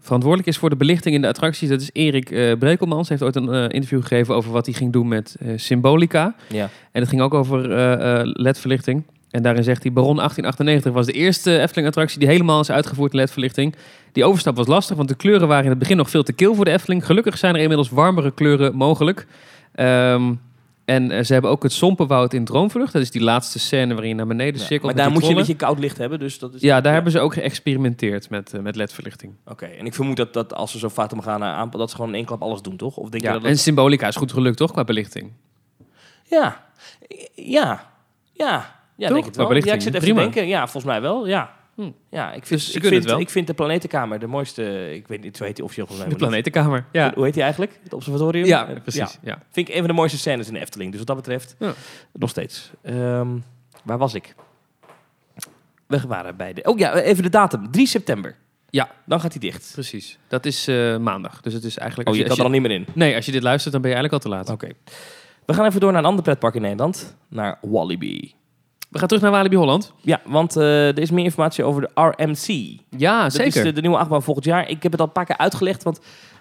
verantwoordelijk is voor de belichting in de attracties, dat is Erik Brekelmans. Hij heeft ooit een interview gegeven over wat hij ging doen met Symbolica. Ja. En het ging ook over LED-verlichting. En daarin zegt hij, Baron 1898 was de eerste Efteling-attractie die helemaal is uitgevoerd in LED-verlichting. Die overstap was lastig, want de kleuren waren in het begin nog veel te kil voor de Efteling. Gelukkig zijn er inmiddels warmere kleuren mogelijk. Ehm, en eh, ze hebben ook het Sompenwoud in Droomvlucht. Dat is die laatste scène waarin je naar beneden Ja, cirkelt. Maar daar moet je een beetje koud licht hebben, dus dat is... Ja, daar hebben ze ook geëxperimenteerd met, eh, met LED-verlichting. Oké, en ik vermoed dat, dat als ze zo Fata Morgana aanpakken, dat ze gewoon in één klap alles doen, toch? Of denk je Ja, dat en. Symbolica is goed gelukt, toch, qua belichting? Ja, ja, ja. Ja, Toch? denk het wel. Qua Ja, ik zit even Prima. te denken. Ja, volgens mij wel, ja. Hm. Ja, ik vind, Dus ik, vind, het wel. ik vind de planetenkamer de mooiste... Ik weet niet, zo heet die officieel volgens De mij. planetenkamer. Ja, Hoe heet die eigenlijk? Het observatorium? ja precies. Ja. Vind ik een van de mooiste scènes in de Efteling. Dus wat dat betreft, Ja. nog steeds. Ehm, waar was ik? We waren bij de... Oh ja, even de datum. 3 september. Ja. Dan gaat hij dicht. Precies. Dat is eh, maandag. Dus het is eigenlijk... Oh, als je kan er al niet meer in. Nee, als je dit luistert, dan ben je eigenlijk al te laat. Oké. We gaan even door naar een ander pretpark in Nederland. Naar Walibi. We gaan terug naar Walibi Holland. Ja, want eh, er is meer informatie over de RMC. Ja, Dat zeker. is de, de nieuwe achtbaan volgend jaar. Ik heb het al een paar keer uitgelegd, want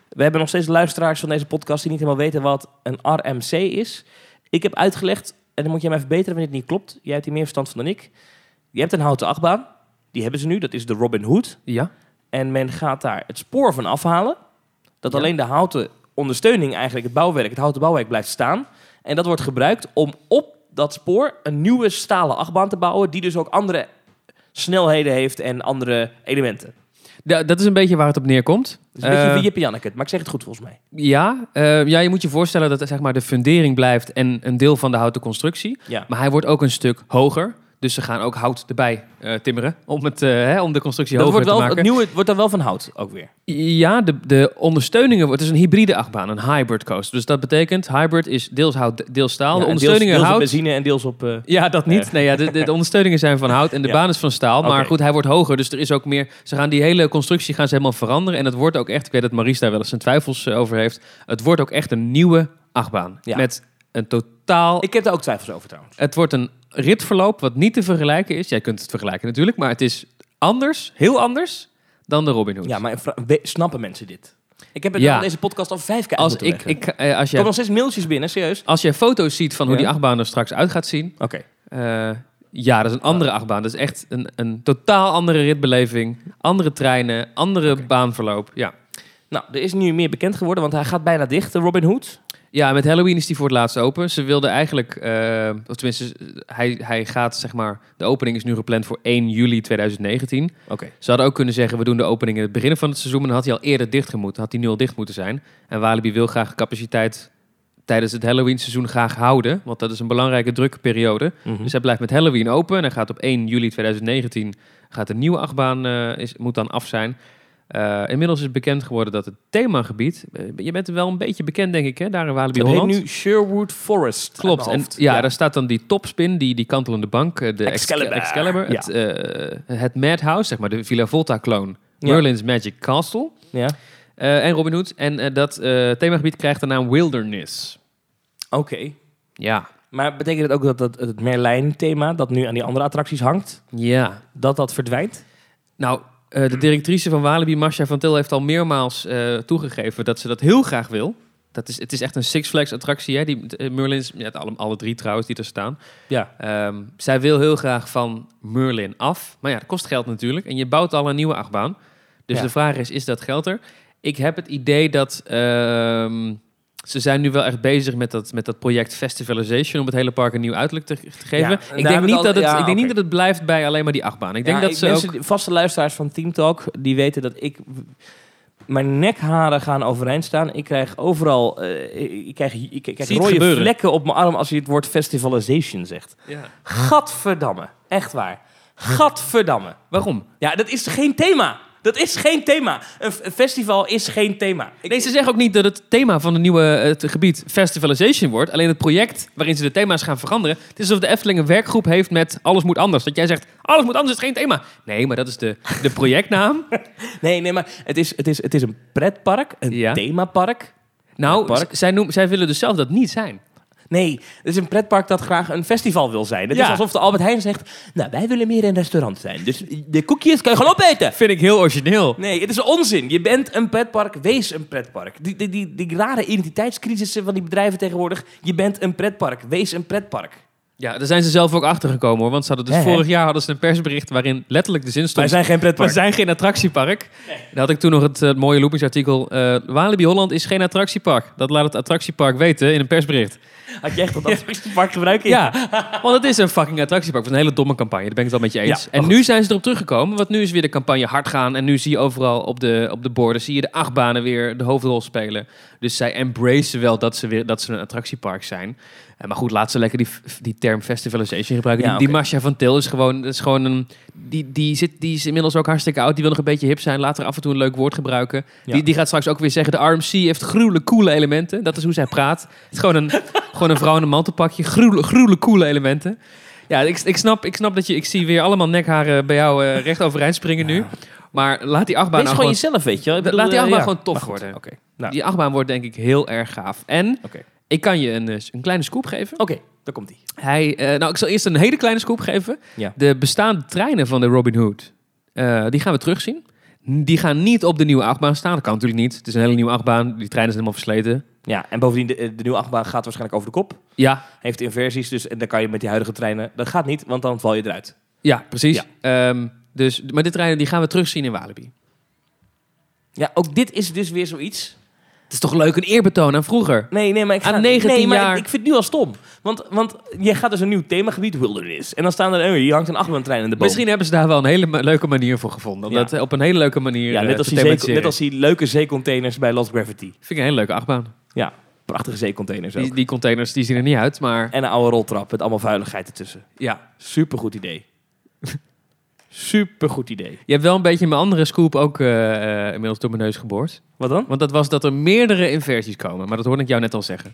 we hebben nog steeds luisteraars van deze podcast die niet helemaal weten wat een RMC is. Ik heb uitgelegd, en dan moet jij mij verbeteren wanneer het niet klopt. Jij hebt hier meer verstand van dan ik. Je hebt een houten achtbaan. Die hebben ze nu. Dat is de Robin Hood. Ja. En men gaat daar het spoor van afhalen. Dat Ja. alleen de houten ondersteuning, eigenlijk het bouwwerk, het houten bouwwerk blijft staan. En dat wordt gebruikt om op dat spoor een nieuwe stalen achtbaan te bouwen. Die dus ook andere snelheden heeft en andere elementen. Da- dat is een beetje waar het op neerkomt. Het is een beetje Eh, wie Jip Janneke, maar ik zeg het goed volgens mij. ja, eh, ja, je moet je voorstellen dat zeg maar, de fundering blijft en een deel van de houten constructie. Ja. Maar hij wordt ook een stuk hoger. Dus ze gaan ook hout erbij eh, timmeren om, het, eh, hè, om de constructie Dat hoger wordt wel, te het maken. nieuwe wordt dan wel van hout ook weer. Ja, de, de ondersteuningen, het is een hybride achtbaan, een hybrid coaster. Dus dat betekent, hybrid is deels hout, deels staal. Ja, de en ondersteuningen deels, deels op hout. benzine en deels op... eh, Ja, dat niet. Nee, ja, de, de, de ondersteuningen zijn van hout en de Ja. baan is van staal. Maar goed, hij wordt hoger, dus er is ook meer... Ze gaan die hele constructie gaan ze helemaal veranderen. En het wordt ook echt, ik weet dat Maries daar wel eens zijn twijfels over heeft. Het wordt ook echt een nieuwe achtbaan. Met een totaal... ik heb daar ook twijfels over trouwens. Het wordt een ritverloop wat niet te vergelijken is. Jij kunt het vergelijken natuurlijk, maar het is anders, heel anders dan de Robin Hood. Ja, maar we- snappen mensen dit? Ik heb het Ja. aan deze podcast al vijf keer als uit ik, ik, eh, als Er komen jij, nog steeds mailtjes binnen, serieus. als jij foto's ziet van hoe Ja. die achtbaan er straks uit gaat zien, Oké. Eh, ja, dat is een andere achtbaan. Dat is echt een, een totaal andere ritbeleving. Andere treinen, andere baanverloop. Ja. Nou, er is nu meer bekend geworden, want hij gaat bijna dicht, de Robin Hood. Ja, met Halloween is die voor het laatst open. Ze wilden eigenlijk, eh, of tenminste, hij, hij gaat zeg maar, de opening is nu gepland voor 1 juli 2019. Oké. Ze hadden ook kunnen zeggen, we doen de opening in het begin van het seizoen, maar dan had hij al eerder dicht gemoeten. Had hij nu al dicht moeten zijn. En Walibi wil graag capaciteit tijdens het Halloween seizoen graag houden, want dat is een belangrijke drukke periode. Mhm. Dus hij blijft met Halloween open. En hij gaat op 1 juli 2019 gaat de nieuwe achtbaan eh, is, moet dan af zijn. Eh, inmiddels is bekend geworden dat het themagebied... eh, je bent wel een beetje bekend, denk ik, hè? Daar in Walibi Dat heet Holland. nu Sherwood Forest. Klopt. En ja, daar staat dan die topspin, die, die kantelende bank, eh, de Excalibur. Excalibur, Ja. het, eh, het Madhouse, zeg maar, de Villa Volta-kloon. Ja. Merlin's Magic Castle. Ja. en Robin Hood. En dat themagebied krijgt de naam Wilderness. Oké. Ja. Maar betekent het ook dat, dat het Merlijn-thema, dat nu aan die andere attracties hangt, Ja. dat dat verdwijnt? Nou, eh, de directrice van Walibi, Marcia van Til, heeft al meermaals eh, toegegeven dat ze dat heel graag wil. Dat is, het is echt een Six Flags attractie, hè? Die, eh, Merlin's, ja, alle, alle drie trouwens die er staan. Ja. Ehm, zij wil heel graag van Merlin af. Maar ja, dat kost geld natuurlijk. En je bouwt al een nieuwe achtbaan. Dus Ja. de vraag is, is dat geld er? Ik heb het idee dat... ehm, ze zijn nu wel echt bezig met dat, met dat project Festivalization... om het hele park een nieuw uiterlijk te, te geven. Ja, ik denk, niet, al- dat het, ja, ik denk niet dat het blijft bij alleen maar die achtbaan. Ik denk Ja, dat ik- ze mensen, ook... vaste luisteraars van Team Talk, die weten dat ik... Mijn nekharen gaan overeind staan. Ik krijg overal eh, ik krijg, ik krijg rode gebeuren. vlekken op mijn arm als je het woord festivalization zegt. Ja. Gadverdamme. Echt waar. Gadverdamme. Waarom? Ja, dat is geen thema. Dat is geen thema. Een, festival is geen thema. Ik- Nee, ze zeggen ook niet dat het thema van het nieuwe eh, het gebied Festivalization wordt. Alleen het project waarin ze de thema's gaan veranderen. Het is alsof de Efteling een werkgroep heeft met alles moet anders. Dat jij zegt, alles moet anders, is geen thema. Nee, maar dat is de, de projectnaam. (laughs) Nee, nee, maar het is, het is, het is een pretpark, een Ja. themapark. Nou, zij, noem, zij willen dus zelf dat niet zijn. Nee, het is een pretpark dat graag een festival wil zijn. Het Ja. is alsof de Albert Heijn zegt, nou, wij willen meer een restaurant zijn. Dus de koekjes kan je gewoon opeten. Vind ik heel origineel. Nee, het is onzin. Je bent een pretpark, wees een pretpark. Die, die, die, die rare identiteitscrisissen van die bedrijven tegenwoordig. Je bent een pretpark, wees een pretpark. Ja, daar zijn ze zelf ook achter gekomen hoor. Want ze hadden dus vorig jaar hadden ze een persbericht waarin letterlijk de zin stond. Wij zijn geen We pretpark. zijn geen attractiepark. Dan had ik toen nog het eh, mooie loopingsartikel. eh Walibi Holland is geen attractiepark. Dat laat het attractiepark weten in een persbericht. Had je echt dat attractiepark gebruiken? Ja, want het is een fucking attractiepark. Het was een hele domme campagne, daar ben ik het wel met je eens. Ja, en nu zijn ze erop teruggekomen, want nu is weer de campagne hard gaan. En nu zie je overal op de, op de borden, zie je de achtbanen weer de hoofdrol spelen. Dus zij embracen wel dat ze, weer, dat ze een attractiepark zijn. Eh, maar goed, laat ze lekker die, die term festivalization gebruiken. Ja, die, die. Marcia van Til is gewoon, is gewoon een... Die, die, zit, die is inmiddels ook hartstikke oud. Die wil nog een beetje hip zijn. Later af en toe een leuk woord gebruiken. Ja. Die, die gaat straks ook weer zeggen... de RMC heeft gruwelijk coole elementen. Dat is hoe zij praat. Het is gewoon een, (laughs) gewoon een vrouw in een mantelpakje. Gruwelijk, gruwelijk coole elementen. Ja, ik, ik, snap, ik snap dat je... Ik zie weer allemaal nekharen bij jou eh, recht overeind springen nu. Maar laat die achtbaan Wees nou gewoon gewoon... jezelf, weet je wel. Ik bedoel, Laat die eh, achtbaan ja. gewoon tof worden. Oké, nou, Die achtbaan wordt denk ik heel erg gaaf. En ik kan je een, eh, een kleine scoop geven. Oké, daar komt hij. Hij, eh, nou, ik zal eerst een hele kleine scoop geven. Ja. De bestaande treinen van de Robin Hood, die gaan we terugzien. Die gaan niet op de nieuwe achtbaan staan. Dat kan natuurlijk niet. Het is een hele nieuwe achtbaan. Die treinen zijn helemaal versleten. Ja, en bovendien, de, de nieuwe achtbaan gaat waarschijnlijk over de kop. Ja, Heeft inversies, dus en dan kan je met die huidige treinen... Dat gaat niet, want dan val je eruit. ja precies. Ehm, dus, maar de treinen die gaan we terugzien in Walibi. Ja, ook dit is dus weer zoiets. Het is toch leuk, een eerbetoon aan vroeger. Nee, nee, maar ik ga... Aan 19 nee, maar jaar. Ik, vind het nu al stom. Want, want je gaat dus een nieuw themagebied, Wilderness. En dan staan er... Oh, hier hangt een achtbaantrein in de boom. Misschien hebben ze daar wel een hele leuke manier voor gevonden. Om Ja. dat eh, op een hele leuke manier Ja, eh, net als, die zee, net als die leuke zeecontainers bij Lost Gravity. Vind ik een hele leuke achtbaan. Ja, prachtige zeecontainers ook. Die, die containers die zien er niet uit, maar En een oude roltrap met allemaal vuiligheid ertussen. ja. Supergoed idee. (laughs) Supergoed idee. Je hebt wel een beetje mijn andere scoop ook eh, eh, inmiddels door mijn neus geboord. Wat dan? Want dat was dat er meerdere inversies komen. Maar dat hoorde ik jou net al zeggen.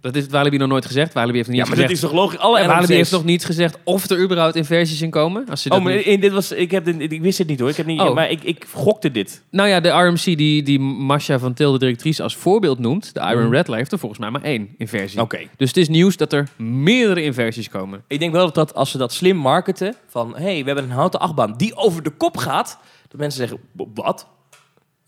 Dat heeft Walibi nog nooit gezegd. Walibi heeft nog Ja, niet maar dat gezegd. is toch logisch? Alle En Walibi heeft nog niet gezegd of er überhaupt inversies in komen. Als ze dat Oh, maar niet- in, dit was, ik, heb dit, ik wist het niet hoor. Ik heb niet, Oh. Maar ik, ik gokte dit. Nou ja, de RMC die, die Masha van Til, de directrice, als voorbeeld noemt. De Iron Mhm. Rattler heeft er volgens mij maar één inversie. Oké. Dus het is nieuws dat er meerdere inversies komen. Ik denk wel dat, dat als ze dat slim marketen, van hé, hey, we hebben een houten achtbaan die over de kop gaat, dat mensen zeggen, "W- wat?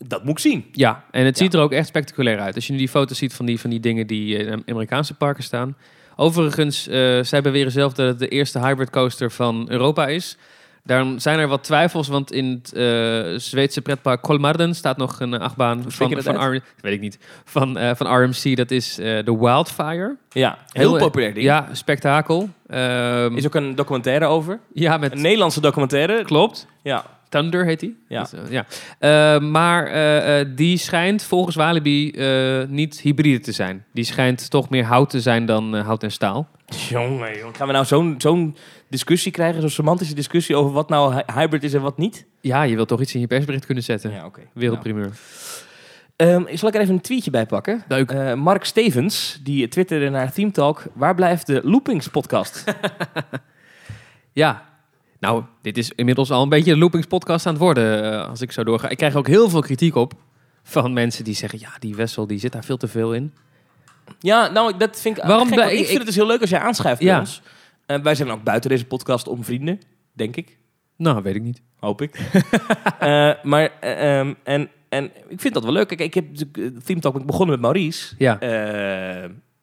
Dat moet ik zien. Ja, en het Ja. ziet er ook echt spectaculair uit. Als je nu die foto's ziet van die, van die dingen die eh, in Amerikaanse parken staan. Overigens, zij beweren zelf dat het de eerste hybrid coaster van Europa is. Daarom zijn er wat twijfels, want in het eh, Zweedse pretpark Kolmarden staat nog een achtbaan van, van, R- weet ik niet, van, eh, van RMC. Dat is de Wildfire. Ja, heel, Heel- populair ding. Ja, spektakel. Ehm, Is ook een documentaire over. ja, met... Een Nederlandse documentaire. Klopt. Ja. Thunder heet die. Ja. Dus, eh, ja. Eh, maar eh, die schijnt volgens Walibi niet hybride te zijn. Die schijnt toch meer hout te zijn dan hout en staal. Jongen, jongen. Gaan we nou zo'n zo'n discussie krijgen, zo'n semantische discussie over wat nou hy- hybrid is en wat niet? Ja, je wilt toch iets in je persbericht kunnen zetten. Ja, oké. Wereldprimeur. Nou, ehm, zal ik er even een tweetje bij pakken? Leuk. Mark Stevens, die twitterde naar Team Talk. Waar blijft de Loopings podcast? (laughs) Ja. Nou, dit is inmiddels al een beetje de Loopings podcast aan het worden, eh, als ik zo doorga. Ik krijg ook heel veel kritiek op van mensen die zeggen... ja, die Wessel die zit daar veel te veel in. ja, nou, dat vind ik Waarom blij- ik ik- vind het dus heel leuk als jij aanschrijft bij Ja. ons. Eh, wij zijn ook buiten deze podcast om vrienden, denk ik. Nou, weet ik niet. Hoop ik. (laughs) Eh, maar, eh, ehm, en, en ik vind dat wel leuk. Kijk, ik heb Team Talk begonnen met Maurice. Ja.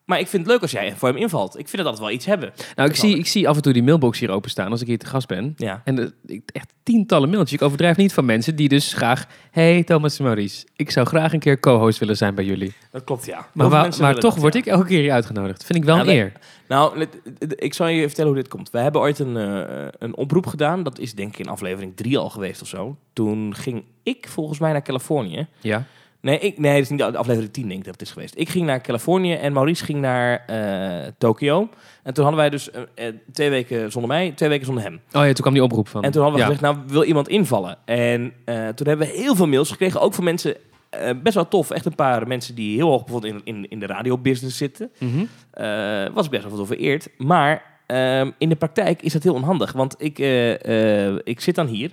Maar ik vind het leuk als jij voor hem invalt. Ik vind het altijd wel iets hebben. Nou, ik zie, ik zie af en toe die mailbox hier openstaan als ik hier te gast ben. Ja. En de, ik- echt tientallen mailtjes. Ik overdrijf niet van mensen die dus graag... Hey Thomas en Maurice, ik zou graag een keer co-host willen zijn bij jullie. Dat klopt, ja. Maar, wa- toch dat, word ja. ik elke keer hier uitgenodigd. Vind ik wel een eer. Nou, ik zal je vertellen hoe dit komt. We hebben ooit een, eh, een oproep gedaan. Dat is denk ik in aflevering drie al geweest of zo. Toen ging ik volgens mij naar Californië. Ja. Nee, ik, nee, dat is niet de aflevering 10 denk ik dat het is geweest. Ik ging naar Californië en Maurice ging naar eh Tokio. En toen hadden wij dus eh, eh, twee weken zonder mij, twee weken zonder hem. Oh ja, toen kwam die oproep van... En toen hadden we ja. gezegd, nou wil iemand invallen? En toen hebben we heel veel mails gekregen, ook van mensen, best wel tof. Echt een paar mensen die heel hoog bijvoorbeeld in, in, in de radiobusiness zitten. Mhm. Was best wel veel vereerd. Maar ehm, in de praktijk is dat heel onhandig. Want ik, ik zit dan hier.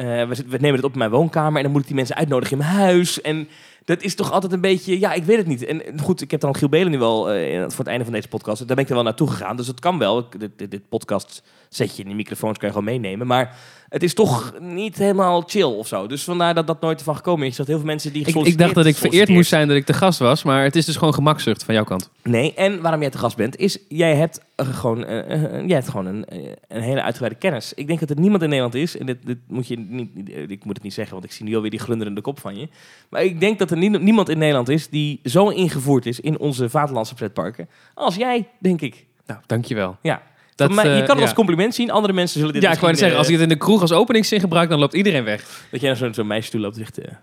Eh, we, we nemen het op in mijn woonkamer. En dan moet ik die mensen uitnodigen in mijn huis. En dat is toch altijd een beetje... Ja, ik weet het niet. En goed, ik heb dan Giel Belen nu wel eh, voor het einde van deze podcast. Daar ben ik er wel naartoe gegaan. Dus het kan wel. Dit, dit, podcast zetje in die microfoons kan je gewoon meenemen. Maar het is toch niet helemaal chill of zo. Dus vandaar dat dat nooit ervan gekomen is. Dat heel veel mensen die Ik, ik dacht dat ik vereerd moest zijn dat ik te gast was, maar het is dus gewoon gemakzucht van jouw kant. Nee, en waarom jij te gast bent, is jij hebt eh, gewoon, eh, eh, jij hebt gewoon een, eh, een hele uitgebreide kennis. Ik denk dat er niemand in Nederland is, en dit, dit moet je niet, eh, ik moet het niet zeggen, want ik zie nu alweer die glunderende kop van je. Maar ik denk dat er nie- niemand in Nederland is die zo ingevoerd is in onze vaderlandse pretparken als jij, denk ik. Nou, dankjewel. Ja. Dat, Van mij- je eh, kan het ja. als compliment zien, andere mensen zullen dit Ja, ik wou zeggen, als ik eh, het in de kroeg als openingszin gebruik, dan loopt iedereen weg. Dat jij naar zo'n meisje toe loopt en zegt... eh,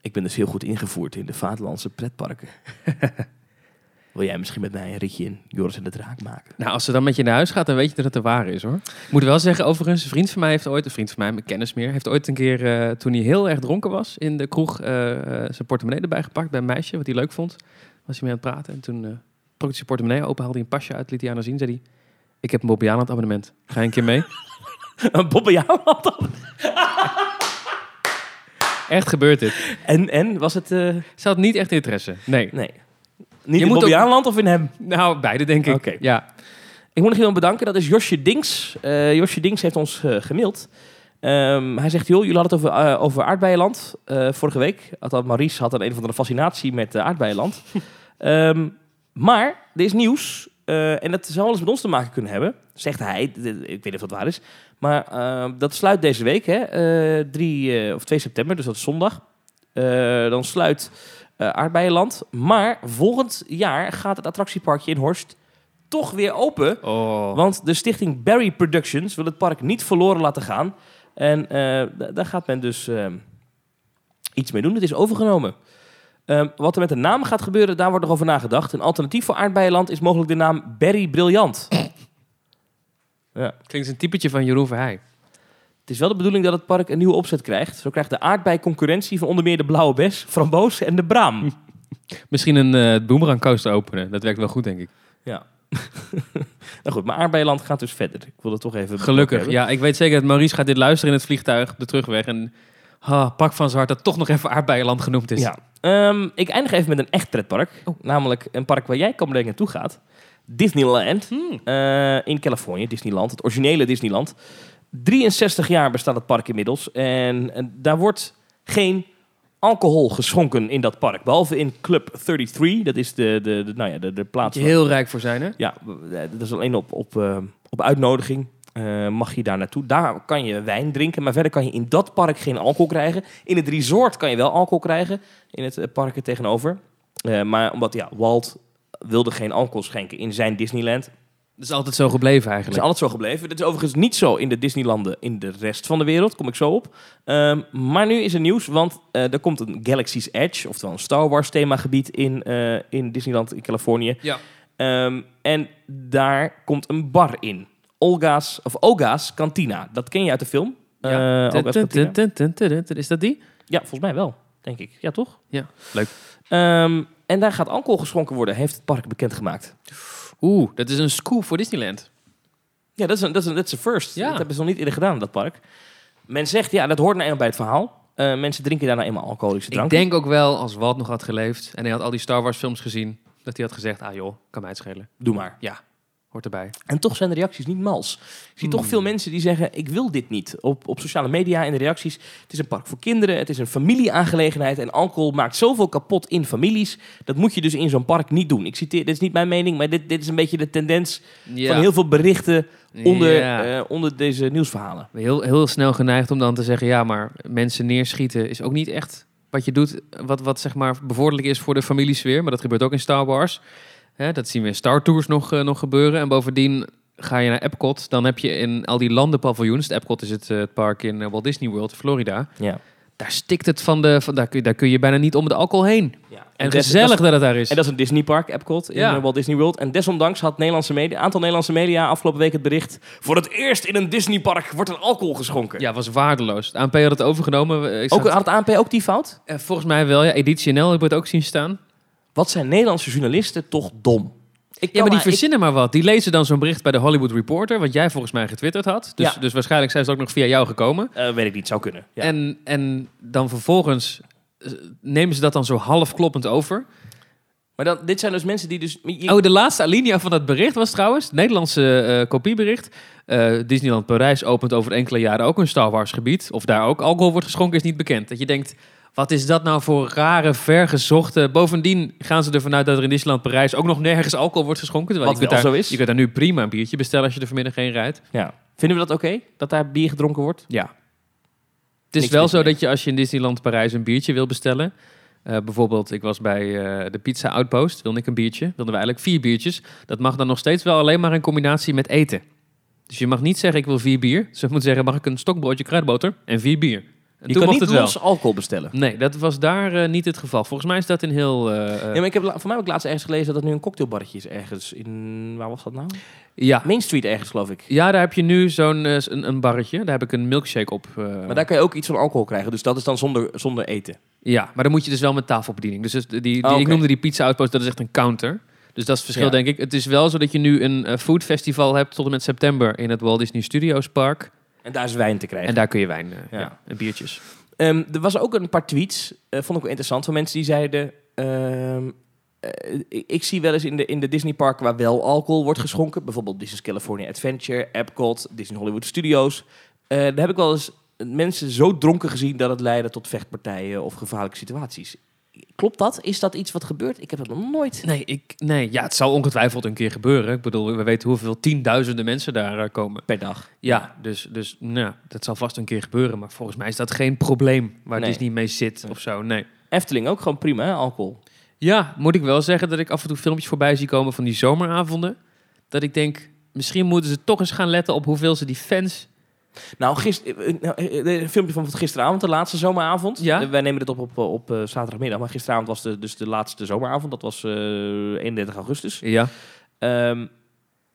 ik ben dus heel goed ingevoerd in de vaderlandse pretparken. (laughs) Wil jij misschien met mij een ritje in Joris en de Draak maken? Nou, als ze dan met je naar huis gaat, dan weet je dat het de ware is, hoor. Ik moet wel zeggen, overigens, een vriend van mij heeft ooit, een vriend van mij, mijn kennis meer, heeft ooit een keer, eh, toen hij heel erg dronken was, in de kroeg eh, eh, zijn portemonnee erbij gepakt bij een meisje, wat hij leuk vond. Was hij mee aan het praten en toen eh trok hij zijn portemonnee open, haalde hij een pasje uit, liet hij aan haar zien, zei hij, ik heb een Bobby Aland abonnement. Ga je een keer mee? (laughs) Een Bobbejaanland dan? Echt gebeurt dit. En, en, was het... eh, Ze had niet echt interesse. Nee. nee. Niet in moet ook- of in hem? Nou, beide denk ik. Oké. Ja. Ik moet nog iemand bedanken, dat is Josje Dinks. Eh, Josje Dinks heeft ons eh, gemaild. Ehm, hij zegt, joh, jullie hadden het over, eh, over aardbeienland eh, vorige week. Althans, Maurice had een een of andere fascinatie met aardbeienland. (laughs) Ehm, maar er is nieuws. Eh, en dat zou alles met ons te maken kunnen hebben, zegt hij. Ik weet niet of dat waar is. Maar ehm, dat sluit deze week, hè, eh 3 of 2 september, dus dat is zondag. Eh, dan sluit eh aardbeienland. Maar volgend jaar gaat het attractieparkje in Horst toch weer open. Oh. Want de stichting Barry Productions wil het park niet verloren laten gaan. En eh, da- daar gaat men dus ehm, iets mee doen. Het is overgenomen. Ehm, wat er met de naam gaat gebeuren, daar wordt nog over nagedacht. Een alternatief voor aardbeienland is mogelijk de naam Barry Briljant. (laughs) ja. Klinkt een typetje van Jeroen Verheij. Het is wel de bedoeling dat het park een nieuwe opzet krijgt. Zo krijgt de aardbei concurrentie van onder meer de blauwe bes, framboos en de braam. (laughs) Misschien een uh, boomerang coaster openen. Dat werkt wel goed, denk ik. ja. (laughs) nou goed, maar aardbeienland gaat dus verder. Ik wil toch even... Gelukkig. Ja, ik weet zeker dat Maurice gaat dit luisteren in het vliegtuig op de terugweg. En ah, pak van zijn hart dat toch nog even aardbeienland genoemd is. Ja. Ehm, ik eindig even met een echt pretpark. Oh. Namelijk een park waar jij komende week naartoe gaat. Disneyland. Hmm. eh, in Californië, Disneyland. Het originele Disneyland. 63 jaar bestaat het park inmiddels. En, en daar wordt geen alcohol geschonken in dat park. Behalve in Club 33. Dat is de, de, de, nou ja, de, de plaats... Je heel rijk voor zijn, hè? Ja, dat is alleen op, op, eh, op uitnodiging. Eh, mag je daar naartoe. Daar kan je wijn drinken, maar verder kan je in dat park geen alcohol krijgen. In het resort kan je wel alcohol krijgen, in het eh, park er tegenover. Eh, maar omdat ja, Walt wilde geen alcohol schenken in zijn Disneyland. Dat is altijd zo gebleven Het is eigenlijk. altijd zo gebleven. Dat is overigens niet zo in de Disneylanden in de rest van de wereld. Kom ik zo op. Ehm, maar nu is er nieuws, want er komt een Galaxy's Edge, oftewel een Star Wars themagebied in, in Disneyland in Californië. Ja. Ehm, en daar komt een bar in. Olga's, of Olga's Cantina. Dat ken je uit de film. Ja. Is dat die? Ja, volgens mij wel, denk ik. Ja, toch? Ja, leuk. Ehm, en daar gaat alcohol geschonken worden, heeft het park bekendgemaakt. Oeh, dat is een scoop voor Disneyland. Ja, dat is een, dat is een, dat is een first. Ja. Dat hebben ze nog niet eerder gedaan, dat park. Men zegt, ja, dat hoort nou eenmaal bij het verhaal. Eh, mensen drinken daarna eenmaal alcoholische drank. Ik denk ook wel, als Walt nog had geleefd en hij had al die Star Wars films gezien, dat hij had gezegd, ah joh, kan mij het schelen. Doe maar. Ja, hoort erbij. En toch zijn de reacties niet mals. Ik zie toch Hmm. veel mensen die zeggen: Ik wil dit niet. Op, op sociale media in de reacties. Het is een park voor kinderen. Het is een familieaangelegenheid. En alcohol maakt zoveel kapot in families. Dat moet je dus in zo'n park niet doen. Ik citeer, dit is niet mijn mening, maar dit, dit is een beetje de tendens Ja. van heel veel berichten onder, eh, onder deze nieuwsverhalen. Heel, heel snel geneigd om dan te zeggen, ja, maar mensen neerschieten is ook niet echt wat je doet, wat, wat zeg maar bevorderlijk is voor de familiesfeer. Maar dat gebeurt ook in Star Wars. Hè, dat zien we in Star Tours nog, eh, nog gebeuren. En bovendien ga je naar Epcot, dan heb je in al die landenpaviljoens, Epcot is het, eh, het park in eh, Walt Disney World, Florida. Ja. Daar stikt het van de, van, daar, kun je, daar kun je bijna niet om de alcohol heen. ja. En des- gezellig dat dat het daar is. En dat is een Disneypark, Epcot, in Ja. Walt Disney World. En desondanks had Nederlandse media, aantal Nederlandse media afgelopen week het bericht... voor het eerst in een Disneypark wordt er alcohol geschonken. Ja, was waardeloos. De ANP had het overgenomen. Ik Ook, had het ANP ook die fout? eh, volgens mij wel, ja. Editie NL heb ik het ook zien staan. Wat zijn Nederlandse journalisten toch dom? Ik Ja, maar die ik- verzinnen maar wat. Die lezen dan zo'n bericht bij de Hollywood Reporter, wat jij volgens mij getwitterd had. Dus, Ja. dus waarschijnlijk zijn ze ook nog via jou gekomen. Eh, weet ik niet, zou kunnen. Ja. En, en dan vervolgens eh, nemen ze dat dan zo half kloppend over. maar dan, dit zijn dus mensen die dus... je- Oh, de laatste alinea van dat bericht was trouwens, het Nederlandse eh, kopiebericht. Eh, Disneyland Parijs opent over enkele jaren ook een Star Wars gebied. Of daar ook alcohol wordt geschonken is niet bekend. Dat je denkt, wat is dat nou voor rare, vergezochte... Bovendien gaan ze ervan uit dat er in Disneyland Parijs ook nog nergens alcohol wordt geschonken. Terwijl Wat je kunt wel daar, zo is. Je kunt daar nu prima een biertje bestellen als je er vanmiddag heen rijdt. ja. Vinden we dat oké? Dat daar bier gedronken wordt? Ja. Het is Niks wel zo dat je als je in Disneyland Parijs een biertje wil bestellen... eh, bijvoorbeeld, ik was bij eh, de Pizza Outpost, wilde ik een biertje. Wilden we eigenlijk vier biertjes. Dat mag dan nog steeds wel alleen maar in combinatie met eten. Dus je mag niet zeggen, ik wil vier bier. Dus je moet zeggen, mag ik een stokbroodje kruidboter en vier bier. En Je toen kan mocht niet het wel. los alcohol bestellen. Nee, dat was daar eh, niet het geval. Volgens mij is dat in heel... eh, eh, Ja, maar ik heb, la- voor mij heb ik laatst ergens gelezen dat het nu een cocktailbarretje is ergens in... Waar was dat nou? ja. Main Street ergens, geloof ik. ja, daar heb je nu zo'n eh, een, een barretje. Daar heb ik een milkshake op. eh, Maar daar kan je ook iets van alcohol krijgen. Dus dat is dan zonder, zonder eten. Ja, maar dan moet je dus wel met tafelbediening. Dus die, die, Oh, ik oké. noemde die pizza outpost, dat is echt een counter. Dus dat is het verschil, Ja. denk ik. Het is wel zo dat je nu een eh, food festival hebt tot en met september in het Walt Disney Studios Park. En daar is wijn te krijgen. En daar kun je wijn, eh, Ja. ja. en biertjes. Ehm, er was ook een paar tweets, eh, vond ik wel interessant, van mensen die zeiden... ehm, eh, ik, ik zie wel eens in de, in de Disneyparken waar wel alcohol wordt geschonken... bijvoorbeeld Disney's California Adventure, Epcot, Disney Hollywood Studios... eh, daar heb ik wel eens mensen zo dronken gezien dat het leidde tot vechtpartijen of gevaarlijke situaties. Klopt dat? Is dat iets wat gebeurt? Ik heb dat nog nooit... Nee, ik, nee, ja, het zal ongetwijfeld een keer gebeuren. Ik bedoel, we weten hoeveel tienduizenden mensen daar eh, komen. Per dag. Ja, dus, dus nou, dat zal vast een keer gebeuren. Maar volgens mij is dat geen probleem waar Nee. Disney mee zit of zo. Nee. Efteling ook gewoon prima, hè, alcohol. Ja, moet ik wel zeggen dat ik af en toe filmpjes voorbij zie komen van die zomeravonden. Dat ik denk, misschien moeten ze toch eens gaan letten op hoeveel ze die fans... Nou, gister, nou, eh, een filmpje van gisteravond, de laatste zomeravond. Ja? Eh, wij nemen dit op op, eh, op eh, zaterdagmiddag, maar gisteravond was de, dus de laatste zomeravond. Dat was eh 31 augustus. Ja, Ehm,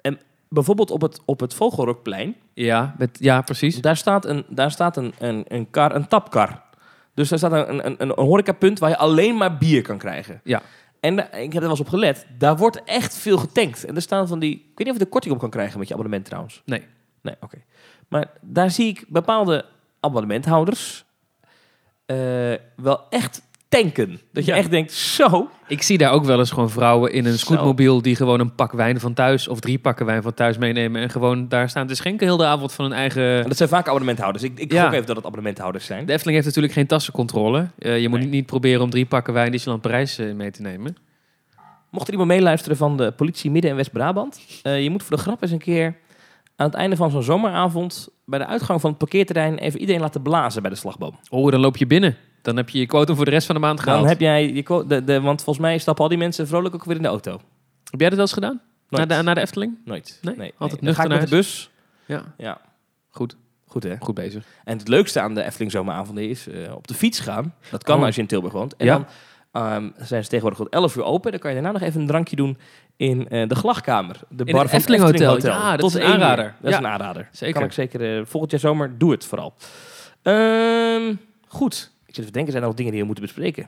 en bijvoorbeeld op het, op het Vogelrokplein, ja, met, ja precies. daar staat een, daar staat een, een, een, kar, een tapkar. Dus daar staat een, een, een, een horecapunt waar je alleen maar bier kan krijgen. Ja. En da- ik heb er wel eens op gelet, daar wordt echt veel getankt. En er staan van die, ik weet niet of je er korting op kan krijgen met je abonnement trouwens. Nee. Nee, oké. Maar daar zie ik bepaalde abonnementhouders eh, wel echt tanken. Dat je Ja. echt denkt, zo. Ik zie daar ook wel eens gewoon vrouwen in een scootmobiel die gewoon een pak wijn van thuis of drie pakken wijn van thuis meenemen en gewoon daar staan te schenken heel de avond van hun eigen... En dat zijn vaak abonnementhouders. Ik, ik Ja. gok even dat het abonnementhouders zijn. De Efteling heeft natuurlijk geen tassencontrole. Eh, je moet niet, niet proberen om drie pakken wijn Disneyland Parijs eh, mee te nemen. Mocht er iemand meeluisteren van de politie Midden- en West-Brabant... je moet voor de grap eens een keer aan het einde van zo'n zomeravond... bij de uitgang van het parkeerterrein even iedereen laten blazen bij de slagboom. Oh, dan loop je binnen. Dan heb je je quotum voor de rest van de maand gehaald. Dan heb jij je... De, de, want volgens mij stappen al die mensen vrolijk ook weer in de auto. Heb jij dat wel eens gedaan? Naar de, naar de Efteling? Nooit. Nee, nee. altijd Dan ga ik nuchter met de bus. Ja, Ja, goed. goed hè. Goed bezig. En het leukste aan de Efteling zomeravonden is eh, op de fiets gaan. Dat kan Oh. als je in Tilburg woont. En Ja. dan ehm, zijn ze tegenwoordig tot 11 uur open. Dan kan je daarna nog even een drankje doen in eh, de Glagkamer. De In het Efteling Hotel. Ja, dat is een uur. aanrader. Dat is een aanrader. zeker. Kan ik zeker eh, volgend jaar zomer, doe het vooral. Ehm, goed. Ik zit even te denken, zijn er nog dingen die we moeten bespreken?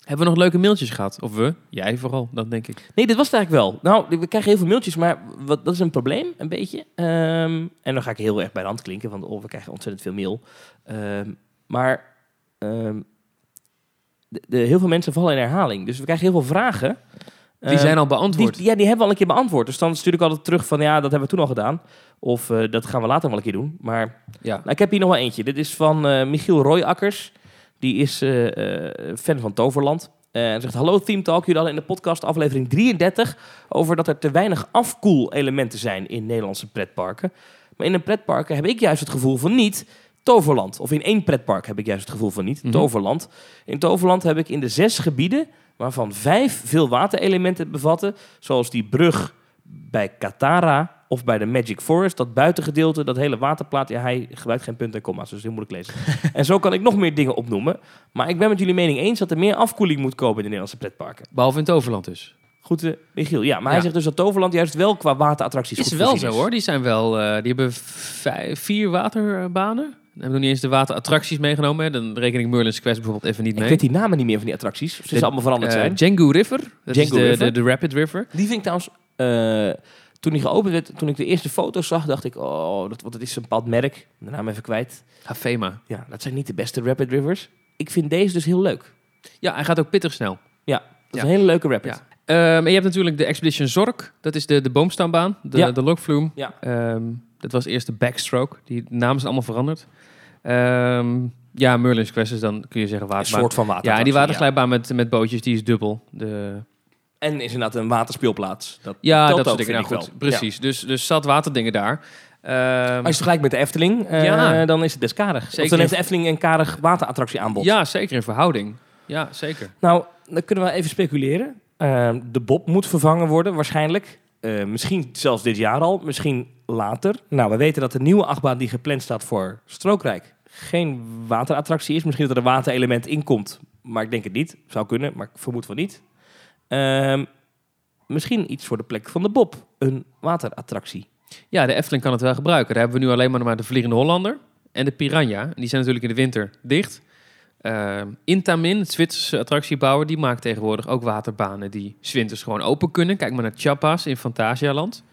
Hebben we nog leuke mailtjes gehad? Of we? Jij vooral, dat denk ik. Nee, dit was het eigenlijk wel. Nou, we krijgen heel veel mailtjes, maar wat, dat is een probleem, een beetje. Ehm, en dan ga ik heel erg bij de hand klinken, want oh, we krijgen ontzettend veel mail. Ehm, maar de, de- heel veel mensen vallen in herhaling. Dus we krijgen heel veel vragen. Die Ehm, zijn al beantwoord. die, ja, die hebben we al een keer beantwoord. Dus dan stuur ik altijd terug van, ja, dat hebben we toen al gedaan. Of eh, dat gaan we later wel een keer doen. Maar ja. nou, ik heb hier nog wel eentje. Dit is van eh, Michiel Royakkers. Die is eh, fan van Toverland. Hij zegt, hallo Team Talk. Jullie hadden in de podcast aflevering 33 over dat er te weinig afkoelelementen zijn in Nederlandse pretparken. Maar in een pretparken heb ik juist het gevoel van niet Toverland. Of in één pretpark heb ik juist het gevoel van niet Mhm. Toverland. In Toverland heb ik in de zes gebieden, waarvan vijf veel waterelementen bevatten, zoals die brug bij Katara of bij de Magic Forest, dat buitengedeelte, dat hele waterplaat. Ja, hij gebruikt geen punten en comma's, dus heel moeilijk lezen. (laughs) en zo kan ik nog meer dingen opnoemen. Maar ik ben met jullie mening eens dat er meer afkoeling moet komen in de Nederlandse pretparken. Behalve in Toverland dus. Goed, eh, Michiel. Ja, maar hij zegt dus dat Toverland juist wel qua waterattracties Is goed wel voorzien zo hoor. Die zijn wel. eh, die hebben vijf, vier waterbanen. We hebben nog niet eens de waterattracties meegenomen. Hè. Dan reken ik Merlin's Quest bijvoorbeeld even niet Ik mee. weet die namen niet meer van die attracties. Ze De- allemaal veranderd Eh, zijn. Django River. Dat is de, River. De, de Rapid River. Die vind ik trouwens... eh, toen die geopend werd, toen ik de eerste foto's zag, dacht ik... Oh, dat, want het is een bepaald merk. De naam even kwijt. Hafema. Ja, dat zijn niet de beste Rapid Rivers. Ik vind deze dus heel leuk. Ja, hij gaat ook pittig snel. Dat is Ja. een hele leuke Rapid. Ja. Ehm, en je hebt natuurlijk de Expedition Zork. Dat is de, de boomstambaan. De, Ja. de Lokvloem. Ja. Ehm, dat was eerst de Backstroke. Die namen zijn allemaal veranderd. Ehm, ja, Merlin's Quest is dan, kun je zeggen, Een waterbaan. soort van water. Ja, die waterglijbaan met, met bootjes, die is dubbel. De, En is inderdaad een waterspeelplaats. Dat ja, dat soort dingen. Nou, goed, wel. precies. Dus, dus zat waterdingen daar. Ehm, Als je het vergelijkt met de Efteling, eh, Ja. dan is het best karig. Zeker. Of dan heeft de Efteling een karig waterattractie aanbod. ja, zeker in verhouding. Ja, zeker. Nou, dan kunnen we even speculeren. Eh, de Bob moet vervangen worden, waarschijnlijk. Eh, misschien zelfs dit jaar al, misschien later. Nou, we weten dat de nieuwe achtbaan die gepland staat voor Strookrijk geen waterattractie is. Misschien dat er een waterelement in komt, maar ik denk het niet. Zou kunnen, maar ik vermoed van niet. Ehm, misschien iets voor de plek van de Bob, een waterattractie. Ja, de Efteling kan het wel gebruiken. Daar hebben we nu alleen maar, de Vliegende Hollander en de Piranha. Die zijn natuurlijk in de winter dicht. Ehm, Intamin, het Zwitserse attractiebouwer, die maakt tegenwoordig ook waterbanen die 's winters gewoon open kunnen. Kijk maar naar Chiapas in Fantasialand.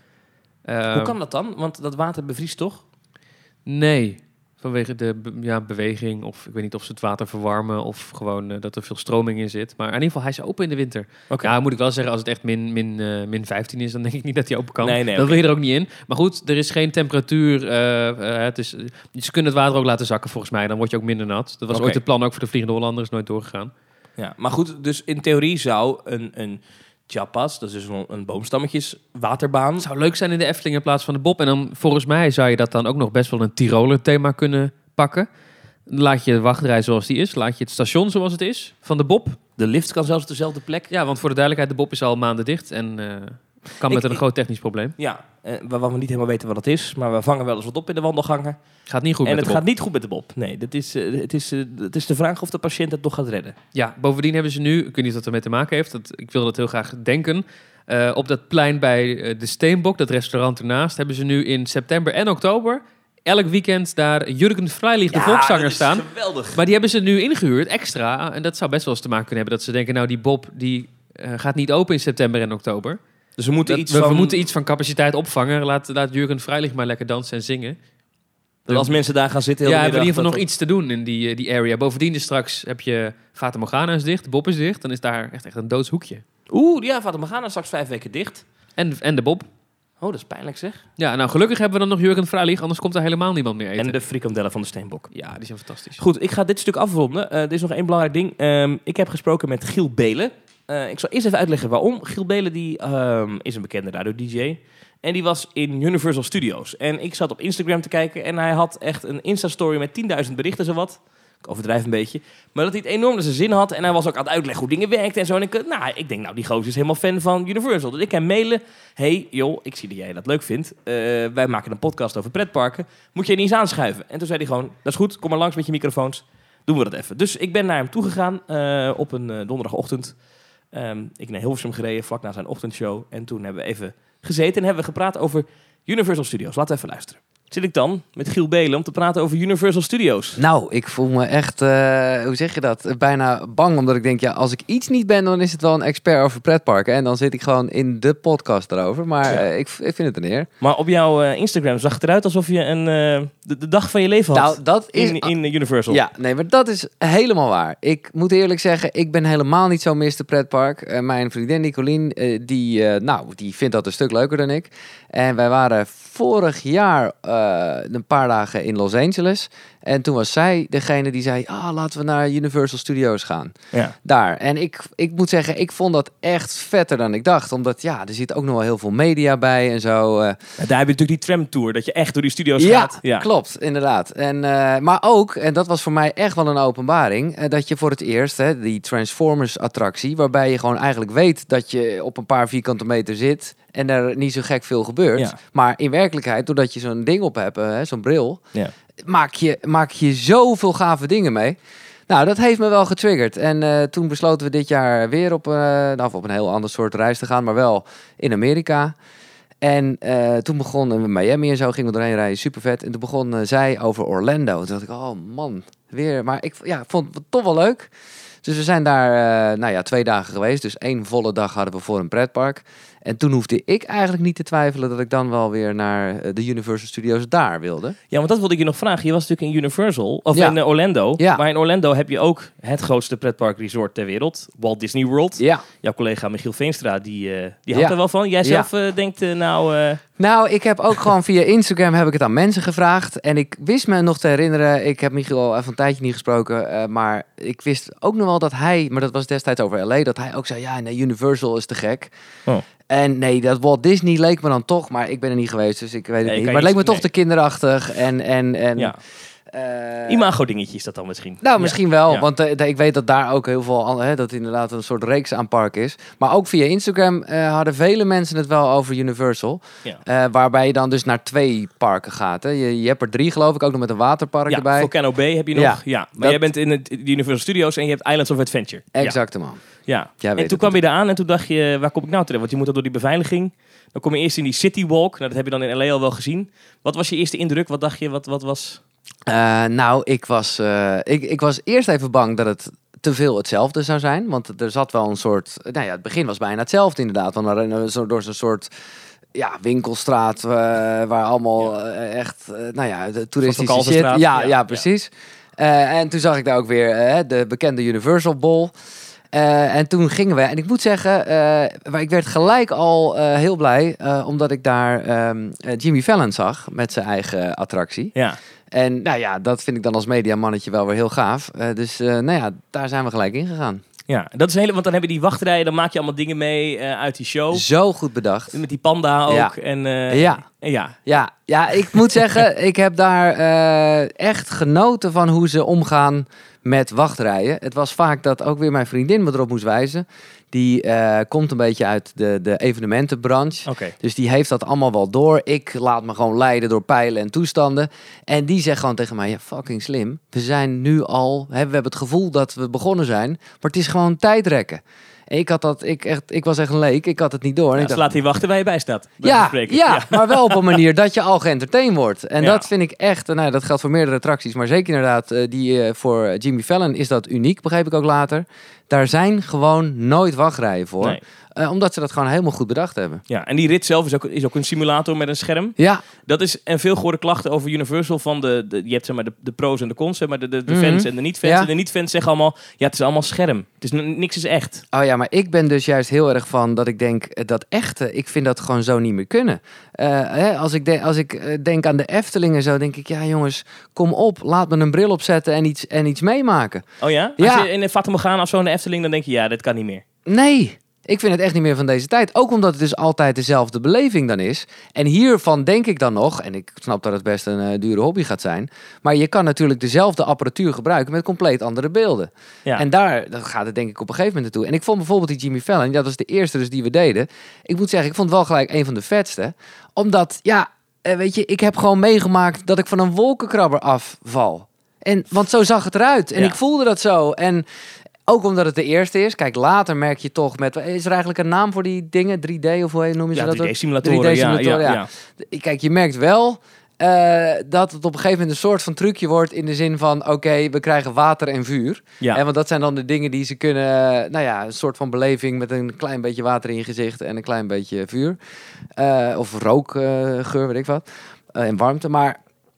Ehm, Hoe kan dat dan? Want dat water bevriest toch? Nee, vanwege de ja, beweging of ik weet niet of ze het water verwarmen of gewoon eh, dat er veel stroming in zit. Maar in ieder geval, hij is open in de winter. Oké. Ja, moet ik wel zeggen, als het echt min, min, eh, min 15 is, dan denk ik niet dat hij open kan. Nee, nee, dat wil je er ook niet in. Maar goed, er is geen temperatuur. eh, het is, ze kunnen het water ook laten zakken volgens mij. Dan word je ook minder nat. Dat was ooit het plan ook voor de Vliegende Hollander, is nooit doorgegaan. Ja, maar goed, dus in theorie zou een, een Chiapas, dat is dus een, een boomstammetjes waterbaan. Het zou leuk zijn in de Efteling in plaats van de Bob. En dan volgens mij zou je dat dan ook nog best wel een Tiroler thema kunnen pakken. Laat je de wachtrij zoals die is. Laat je het station zoals het is van de Bob. De lift kan zelfs op dezelfde plek. Ja, want voor de duidelijkheid, de Bob is al maanden dicht en eh, kan met Ik- een groot technisch probleem. Ja, eh, waarvan we niet helemaal weten wat het is, maar we vangen wel eens wat op in de wandelgangen. Gaat niet goed en met het de Bob. gaat niet goed met de Bob. Nee, dat is, eh, het, is, eh, het is de vraag of de patiënt het nog gaat redden. Ja, bovendien hebben ze nu, ik weet niet wat ermee te maken heeft, dat, ik wil dat heel graag denken. eh, op dat plein bij de Steenbok, dat restaurant ernaast, hebben ze nu in september en oktober elk weekend daar Jurgen Freilich, de volkszanger, staan. geweldig. Maar die hebben ze nu ingehuurd, extra. En dat zou best wel eens te maken kunnen hebben dat ze denken, nou die Bob die gaat niet open in september en oktober. Dus we moeten Dat- iets we, van... we moeten iets van capaciteit opvangen. Laat, laat Jurgen Freilich maar lekker dansen en zingen. als mensen daar gaan zitten... heel Ja, hebben we in ieder geval nog iets te doen in die, eh, die area. Bovendien is straks heb je Fata Morgana is dicht, Bob is dicht. Dan is daar echt, echt een doods hoekje. dat- Oeh, ja, Vater Morgana straks vijf weken dicht. En, en de Bob. Oh, dat is pijnlijk zeg. Ja, nou gelukkig hebben we dan nog Jurgen Freilich, anders komt er helemaal niemand meer eten. En de frikandellen van de Steenbok. Ja, die zijn fantastisch. Goed, ik ga dit stuk afronden. Eh, er is nog één belangrijk ding. Ehm, ik heb gesproken met Giel Belen. Eh, ik zal eerst even uitleggen waarom. Giel Belen die, ehm, is een bekende radio-dj. En die was in Universal Studios. En ik zat op Instagram te kijken en hij had echt een Insta-story met 10.000 berichten zowat. Ik overdrijf een beetje. Maar dat hij het enorm naar zijn zin had. En hij was ook aan het uitleggen hoe dingen werkten en zo. En ik, eh, nou, ik denk, nou, die gozer is helemaal fan van Universal. Dus ik hem mailen. hey, joh, ik zie dat jij dat leuk vindt. Eh, wij maken een podcast over pretparken. Moet je niet eens aanschuiven? En toen zei hij gewoon, dat is goed, kom maar langs met je microfoons. doen we dat even. Dus ik ben naar hem toegegaan eh op een donderdagochtend. Ehm, ik naar Hilversum gereden, vlak na zijn ochtendshow. En toen hebben we even gezeten en hebben we gepraat over Universal Studios. Laten we even luisteren. Zit ik dan met Giel Belen om te praten over Universal Studios. Nou, ik voel me echt, eh, hoe zeg je dat, bijna bang. Omdat ik denk, ja, als ik iets niet ben, dan is het wel een expert over pretparken. En dan zit ik gewoon in de podcast erover. Maar Ja. eh, ik, ik vind het een eer. Maar op jouw eh, Instagram zag het eruit alsof je een, de, de dag van je leven had Nou, dat is... in, in Universal. Ja, nee, maar dat is helemaal waar. Ik moet eerlijk zeggen, ik ben helemaal niet zo Mr. Pretpark. Mijn vriendin Nicolien, die, nou, die vindt dat een stuk leuker dan ik. En wij waren vorig jaar een paar dagen in Los Angeles. En toen was zij degene die zei, ah, laten we naar Universal Studios gaan. Ja. Daar. En ik, ik moet zeggen, ik vond dat echt vetter dan ik dacht. Omdat, ja, er zit ook nog wel heel veel media bij en zo. eh. Daar heb je natuurlijk die tramtour, dat je echt door die studio's Ja, gaat. Ja, klopt, inderdaad. En, eh, maar ook, en dat was voor mij echt wel een openbaring, eh, dat je voor het eerst, hè, die Transformers-attractie, waarbij je gewoon eigenlijk weet dat je op een paar vierkante meter zit en er niet zo gek veel gebeurt. Ja. Maar in werkelijkheid, doordat je zo'n ding op hebt, hè, zo'n bril, Ja. Maak, je, maak je zoveel gave dingen mee. Nou, dat heeft me wel getriggerd. En eh, toen besloten we dit jaar weer op, nou, op een heel ander soort reis te gaan, maar wel in Amerika. En eh, toen begon uh, Miami en zo, gingen we doorheen rijden, super vet. En toen begon zij over Orlando. Toen dacht ik, oh man, weer. Maar ik ja, vond het toch wel leuk. Dus we zijn daar, nou ja, twee dagen geweest. Dus één volle dag hadden we voor een pretpark. En toen hoefde ik eigenlijk niet te twijfelen dat ik dan wel weer naar eh, de Universal Studios daar wilde. Ja, want dat wilde ik je nog vragen. Je was natuurlijk in Universal, of Ja. in eh, Orlando. Ja. Maar in Orlando heb je ook het grootste pretpark resort ter wereld. Walt Disney World. Ja. Jouw collega Michiel Veenstra, die, eh, die Ja. houdt er wel van. Jij zelf denkt, nou... Nou, ik heb ook gewoon via Instagram heb ik het aan mensen gevraagd. En ik wist me nog te herinneren, ik heb Michiel al even een tijdje niet gesproken. maar ik wist ook nog wel dat hij, maar dat was destijds over LA, dat hij ook zei, ja, nee, Universal is te gek. Oh. En nee, dat Walt Disney leek me dan toch, maar ik ben er niet geweest, dus ik weet het Nee, niet. Maar het je leek me toch te kinderachtig en... en, en ja, eh, imago-dingetje is dat dan misschien. nou, Ja. misschien wel, Ja. want eh, ik weet dat daar ook heel veel, hè, dat inderdaad een soort reeks aan park is. Maar ook via Instagram eh, hadden vele mensen het wel over Universal. Ja. Waarbij je dan dus naar twee parken gaat. Hè. Je, je hebt er drie geloof ik, ook nog met een waterpark erbij. Volcano Bay heb je nog. Ja, maar dat- jij bent in het, de Universal Studios en je hebt Islands of Adventure. Exact, man. Ja. En toen het kwam je eraan en toen dacht je, waar kom ik nou terecht? Want je moet dan door die beveiliging. Dan kom je eerst in die City Walk. Nou, dat heb je dan in LA al wel gezien. Wat was je eerste indruk? Wat dacht je? Wat, wat was... Eh, nou, ik was, eh, ik, ik was eerst even bang dat het te veel hetzelfde zou zijn. Want er zat wel een soort... Nou ja, het begin was bijna hetzelfde inderdaad. Want zo door zo'n soort... Ja, winkelstraat eh, waar allemaal eh, echt, eh, nou ja, de toeristische shit. Ja, ja, precies. Eh, en toen zag ik daar ook weer eh, de bekende Universal Bowl. Eh, en toen gingen we, en ik moet zeggen, eh, maar ik werd gelijk al eh, heel blij, omdat ik daar ehm, eh, Jimmy Fallon zag met zijn eigen attractie. Ja. En nou ja, dat vind ik dan als mediamannetje wel weer heel gaaf. Dus nou ja, daar zijn we gelijk in gegaan. Ja, dat is een hele, want dan heb je die wachtrijen, dan maak je allemaal dingen mee uit die show. Zo goed bedacht. Met die panda ook. Ja. En, Ja. en ja. Ja, ja, ik moet zeggen, (laughs) ik heb daar echt genoten van hoe ze omgaan met wachtrijen. Het was vaak dat ook weer mijn vriendin me erop moest wijzen. Die eh, komt een beetje uit de, de evenementenbranche. Dus die heeft dat allemaal wel door. Ik laat me gewoon leiden door pijlen en toestanden. En die zegt gewoon tegen mij, ja, fucking slim. We zijn nu al, hè, we hebben het gevoel dat we begonnen zijn. Maar het is gewoon tijdrekken. Ik, had dat, ik, echt, ik was echt een leek, ik had het niet door. En Ja, ik dacht, laat hij wachten waar je bij staat. bij ja, ja, maar wel op een (laughs) manier dat je al geëntertained wordt. En Ja. dat vind ik echt, nou, dat geldt voor meerdere attracties, maar zeker inderdaad, eh, die eh, voor Jimmy Fallon is dat uniek, begreep ik ook later. Daar zijn gewoon nooit wachtrijen voor, Nee. Eh, omdat ze dat gewoon helemaal goed bedacht hebben. Ja, en die rit zelf is ook, is ook een simulator met een scherm. Ja, Dat is en veel gehoorde klachten over Universal van de, de je hebt zeg maar de, de pro's en de cons, zeg maar de, de, de Mhm. fans en de niet-fans. Ja. En de niet-fans zeggen allemaal, ja, het is allemaal scherm. Het is niks is echt. Oh ja, maar ik ben dus juist heel erg van dat ik denk dat echte, ik vind dat gewoon zo niet meer kunnen. Eh, hè, als ik, de, als ik eh, denk aan de Efteling en zo, denk ik, ja jongens, kom op, laat me een bril opzetten en iets, en iets meemaken. Oh ja? Ja. Als je in de Fata Morgana of zo in de Efteling, dan denk je, ja, dit kan niet meer. Nee, ik vind het echt niet meer van deze tijd. Ook omdat het dus altijd dezelfde beleving dan is. En hiervan denk ik dan nog, en ik snap dat het best een eh, dure hobby gaat zijn, maar je kan natuurlijk dezelfde apparatuur gebruiken met compleet andere beelden. Ja. En daar gaat het denk ik op een gegeven moment naartoe. En ik vond bijvoorbeeld die Jimmy Fallon, dat was de eerste dus die we deden. Ik moet zeggen, ik vond het wel gelijk een van de vetste. Omdat, ja, eh, weet je, ik heb gewoon meegemaakt dat ik van een wolkenkrabber afval. En, want zo zag het eruit. En Ja. ik voelde dat zo. En ook omdat het de eerste is. Kijk, later merk je toch met... Is er eigenlijk een naam voor die dingen? 3D of hoe noem je ze Ja, dat? ook? 3D-simulatoren. 3D-simulatoren, ja, ja. ja, ja. Kijk, je merkt wel eh, dat het op een gegeven moment een soort van trucje wordt in de zin van, oké, we krijgen water en vuur. Ja. En want dat zijn dan de dingen die ze kunnen, nou ja, een soort van beleving met een klein beetje water in je gezicht en een klein beetje vuur. Eh, of rookgeur, weet ik wat. Eh, en warmte. Maar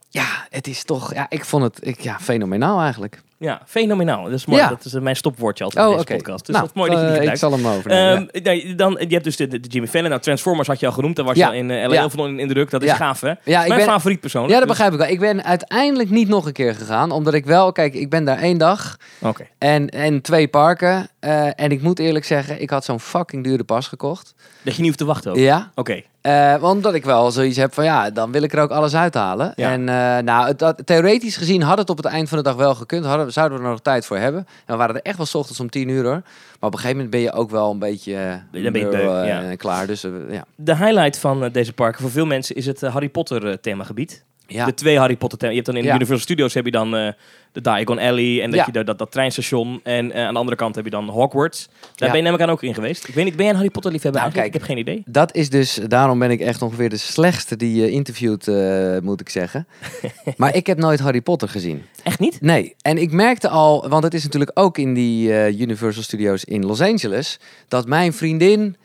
ja, het is toch, ja, ik vond het ik, ja, fenomenaal eigenlijk. Ja, fenomenaal. Dat is mooi. Ja. Dat is eh, mijn stopwoordje altijd Oh, in deze podcast. Dus Nou, dat is mooi dat je die eh, ik gebruikt. zal hem overnemen. Ehm, nee, dan, je hebt dus de, de Jimmy Fallon. Nou, Transformers had je al genoemd. Daar was je al in eh, LA heel veel in indruk. Dat is gaaf, hè? ja, ik Mijn ben, favoriet persoonlijk. ja, dat dus- begrijp ik wel. Ik ben uiteindelijk niet nog een keer gegaan, omdat ik wel, kijk, ik ben daar één dag. Oké. En, en twee parken. Eh, en ik moet eerlijk zeggen, ik had zo'n fucking dure pas gekocht. Dat je niet hoeft te wachten ook. Ja. Oké. Want omdat ik wel zoiets heb van ja, dan wil ik er ook alles uithalen. Ja. En eh, nou, het, dat, theoretisch gezien had het op het eind van de dag wel gekund. Hadden, zouden we er nog tijd voor hebben. En we waren er echt wel 's ochtends om tien uur hoor. Maar op een gegeven moment ben je ook wel een beetje eh, Dan ben je beu, eh, ja. klaar. Dus eh, ja. De highlight van eh, deze parken voor veel mensen is het eh, Harry Potter eh, themagebied. Ja. De twee Harry Potter thema. Je hebt dan in Ja. Universal Studios heb je dan eh, de Diagon Alley en dat Ja. je de- dat, dat treinstation. En eh, aan de andere kant heb je dan Hogwarts. Daar ben je namelijk aan ook in geweest. Ik weet niet, ben jij een Harry Potter liefhebber Nou, kijk. Ik heb geen idee. Dat is dus, daarom ben ik echt ongeveer de slechtste die je interviewt, eh, moet ik zeggen. (laughs) maar ik heb nooit Harry Potter gezien. Echt niet? Nee, en ik merkte al, want het is natuurlijk ook in die Universal Studios in Los Angeles, dat mijn vriendin,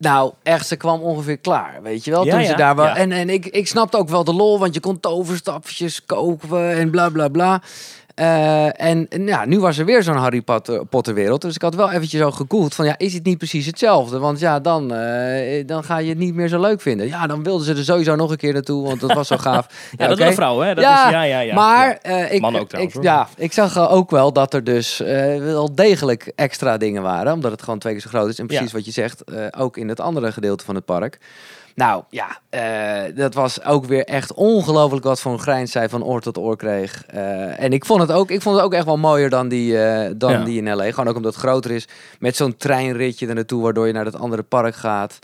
nou echt, ze kwam ongeveer klaar, weet je wel, Ja, toen ja, ze daar ja. En, en ik, ik snapte ook wel de lol, want je kon toverstapjes kopen en bla bla bla. Eh, en, ja, nu was er weer zo'n Harry Potter, Potter wereld. Dus ik had wel eventjes zo gegoogeld van ja, is het niet precies hetzelfde? Want ja, dan, eh, dan ga je het niet meer zo leuk vinden. Ja, dan wilden ze er sowieso nog een keer naartoe, want dat was zo gaaf. (laughs) Ja, dat oké. willen vrouwen, hè? Dat Ja, is, ja, ja, ja. maar Ja. eh, ik, ook trouwens, ik, ja, ik zag eh, ook wel dat er dus eh, wel degelijk extra dingen waren. Omdat het gewoon twee keer zo groot is. En precies Ja. wat je zegt, eh, ook in het andere gedeelte van het park. Nou ja, eh, dat was ook weer echt ongelooflijk wat voor een grijns zij van oor tot oor kreeg. Eh, en ik vond, het ook, ik vond het ook echt wel mooier dan die, eh, dan Ja. die in L.A. Gewoon ook omdat het groter is. Met zo'n treinritje er naartoe, waardoor je naar dat andere park gaat.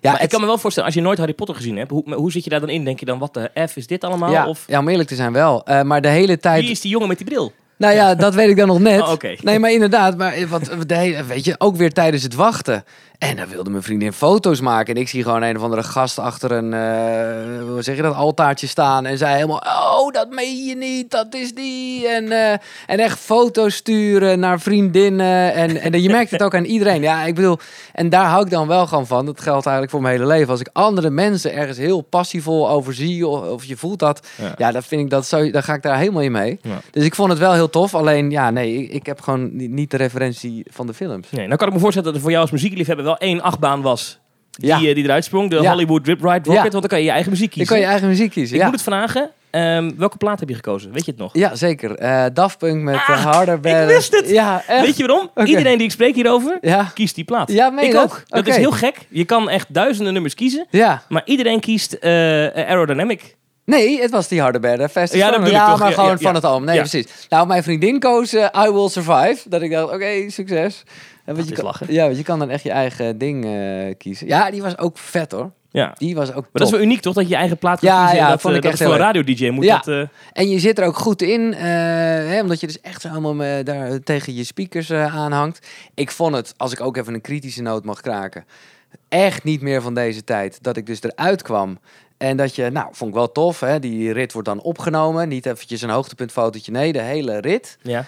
Ja, maar ik kan me wel voorstellen, als je nooit Harry Potter gezien hebt, hoe, hoe zit je daar dan in? Denk je dan, wat de F is dit allemaal? ja, Of ja, om eerlijk te zijn wel. Maar de hele tijd... wie is die jongen met die bril? Nou ja, dat weet ik dan nog net. Oh. Nee, maar inderdaad, maar wat, de hele, weet je, ook weer tijdens het wachten. En dan wilde mijn vriendin foto's maken. En ik zie gewoon een of andere gast achter een, eh, hoe zeg je dat, altaartje staan. En zij helemaal, oh, dat meen je niet, dat is die. En, eh, en echt foto's sturen naar vriendinnen. En, en je merkt het ook aan iedereen. Ja, ik bedoel, en daar hou ik dan wel gewoon van. Dat geldt eigenlijk voor mijn hele leven. Als ik andere mensen ergens heel passievol over zie, of, of je voelt dat. Ja. Ja, dan vind ik dat zo, dan ga ik daar helemaal in mee. Ja. Dus ik vond het wel heel tof. Alleen, ja, nee, ik, ik heb gewoon niet, de referentie van de films. Nee, nou kan ik me voorstellen dat er voor jou als muziekliefhebber wel één achtbaan was die, Ja. eh, die eruit sprong. De Ja. Hollywood Rip Ride Rocket, Ja. want dan kan je je eigen muziek Je kiezen. kan je eigen muziek kiezen. Ik moet het vragen. Ehm, welke plaat heb je gekozen? Weet je het nog? ja, zeker. Eh Daft Punk met Ah, eh, Harder, Better. wist het! Ja, echt. Weet je waarom? Iedereen die ik spreek hierover, Ja, kiest die plaat. ja meen ik dat? ook. Dat is heel gek. Je kan echt duizenden nummers kiezen, Ja. maar iedereen kiest eh, Aerodynamic. Nee, het was die Harder, Better. Fast Ja, dat Stronger. bedoel ik ja toch. maar Ja, gewoon ja, van het album. Nee, precies. Nou, mijn vriendin koos eh, I Will Survive. Dat ik dacht, oké, succes. En want is je kan, lachen. Ja, want je kan dan echt je eigen ding eh, kiezen. Ja, die was ook vet hoor. Ja. Die was ook Maar dat is top. wel uniek, toch? Dat je je eigen plaat kan Ja, kiezen. ja, dat dat, vond eh, ik dat echt voor een radio-dj moet Ja. dat... En je zit er ook goed in, hè, omdat je dus echt zo helemaal daar tegen je speakers aanhangt. Ik vond het, als ik ook even een kritische noot mag kraken, echt niet meer van deze tijd. Dat ik dus eruit kwam. En dat je, nou, vond ik wel tof. Hè? Die rit wordt dan opgenomen. Niet eventjes een hoogtepuntfotootje. Nee, de hele rit. ja.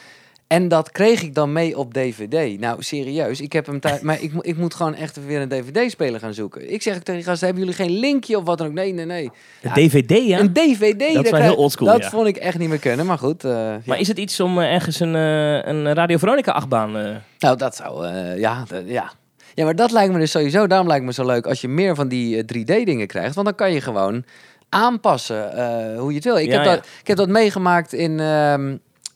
En dat kreeg ik dan mee op DVD. Nou, serieus. Ik heb hem thuis. (laughs) maar ik, ik moet gewoon echt weer een DVD-speler gaan zoeken. Ik zeg ook tegen die gasten: hebben jullie geen linkje of wat dan ook? Nee, nee, nee. De Ja, DVD, ja? Een DVD. Dat is wel heel oldschool, Dat ja. vond ik echt niet meer kunnen. Maar goed. eh, ja. Maar is het iets om eh, ergens een, eh, een Radio Veronica achtbaan... Nou, dat zou, ja, ja. Ja, maar dat lijkt me dus sowieso, daarom lijkt me zo leuk als je meer van die 3D-dingen krijgt. Want dan kan je gewoon aanpassen eh, hoe je het wil. Ik, Ja, heb ja. dat, ik heb dat meegemaakt in,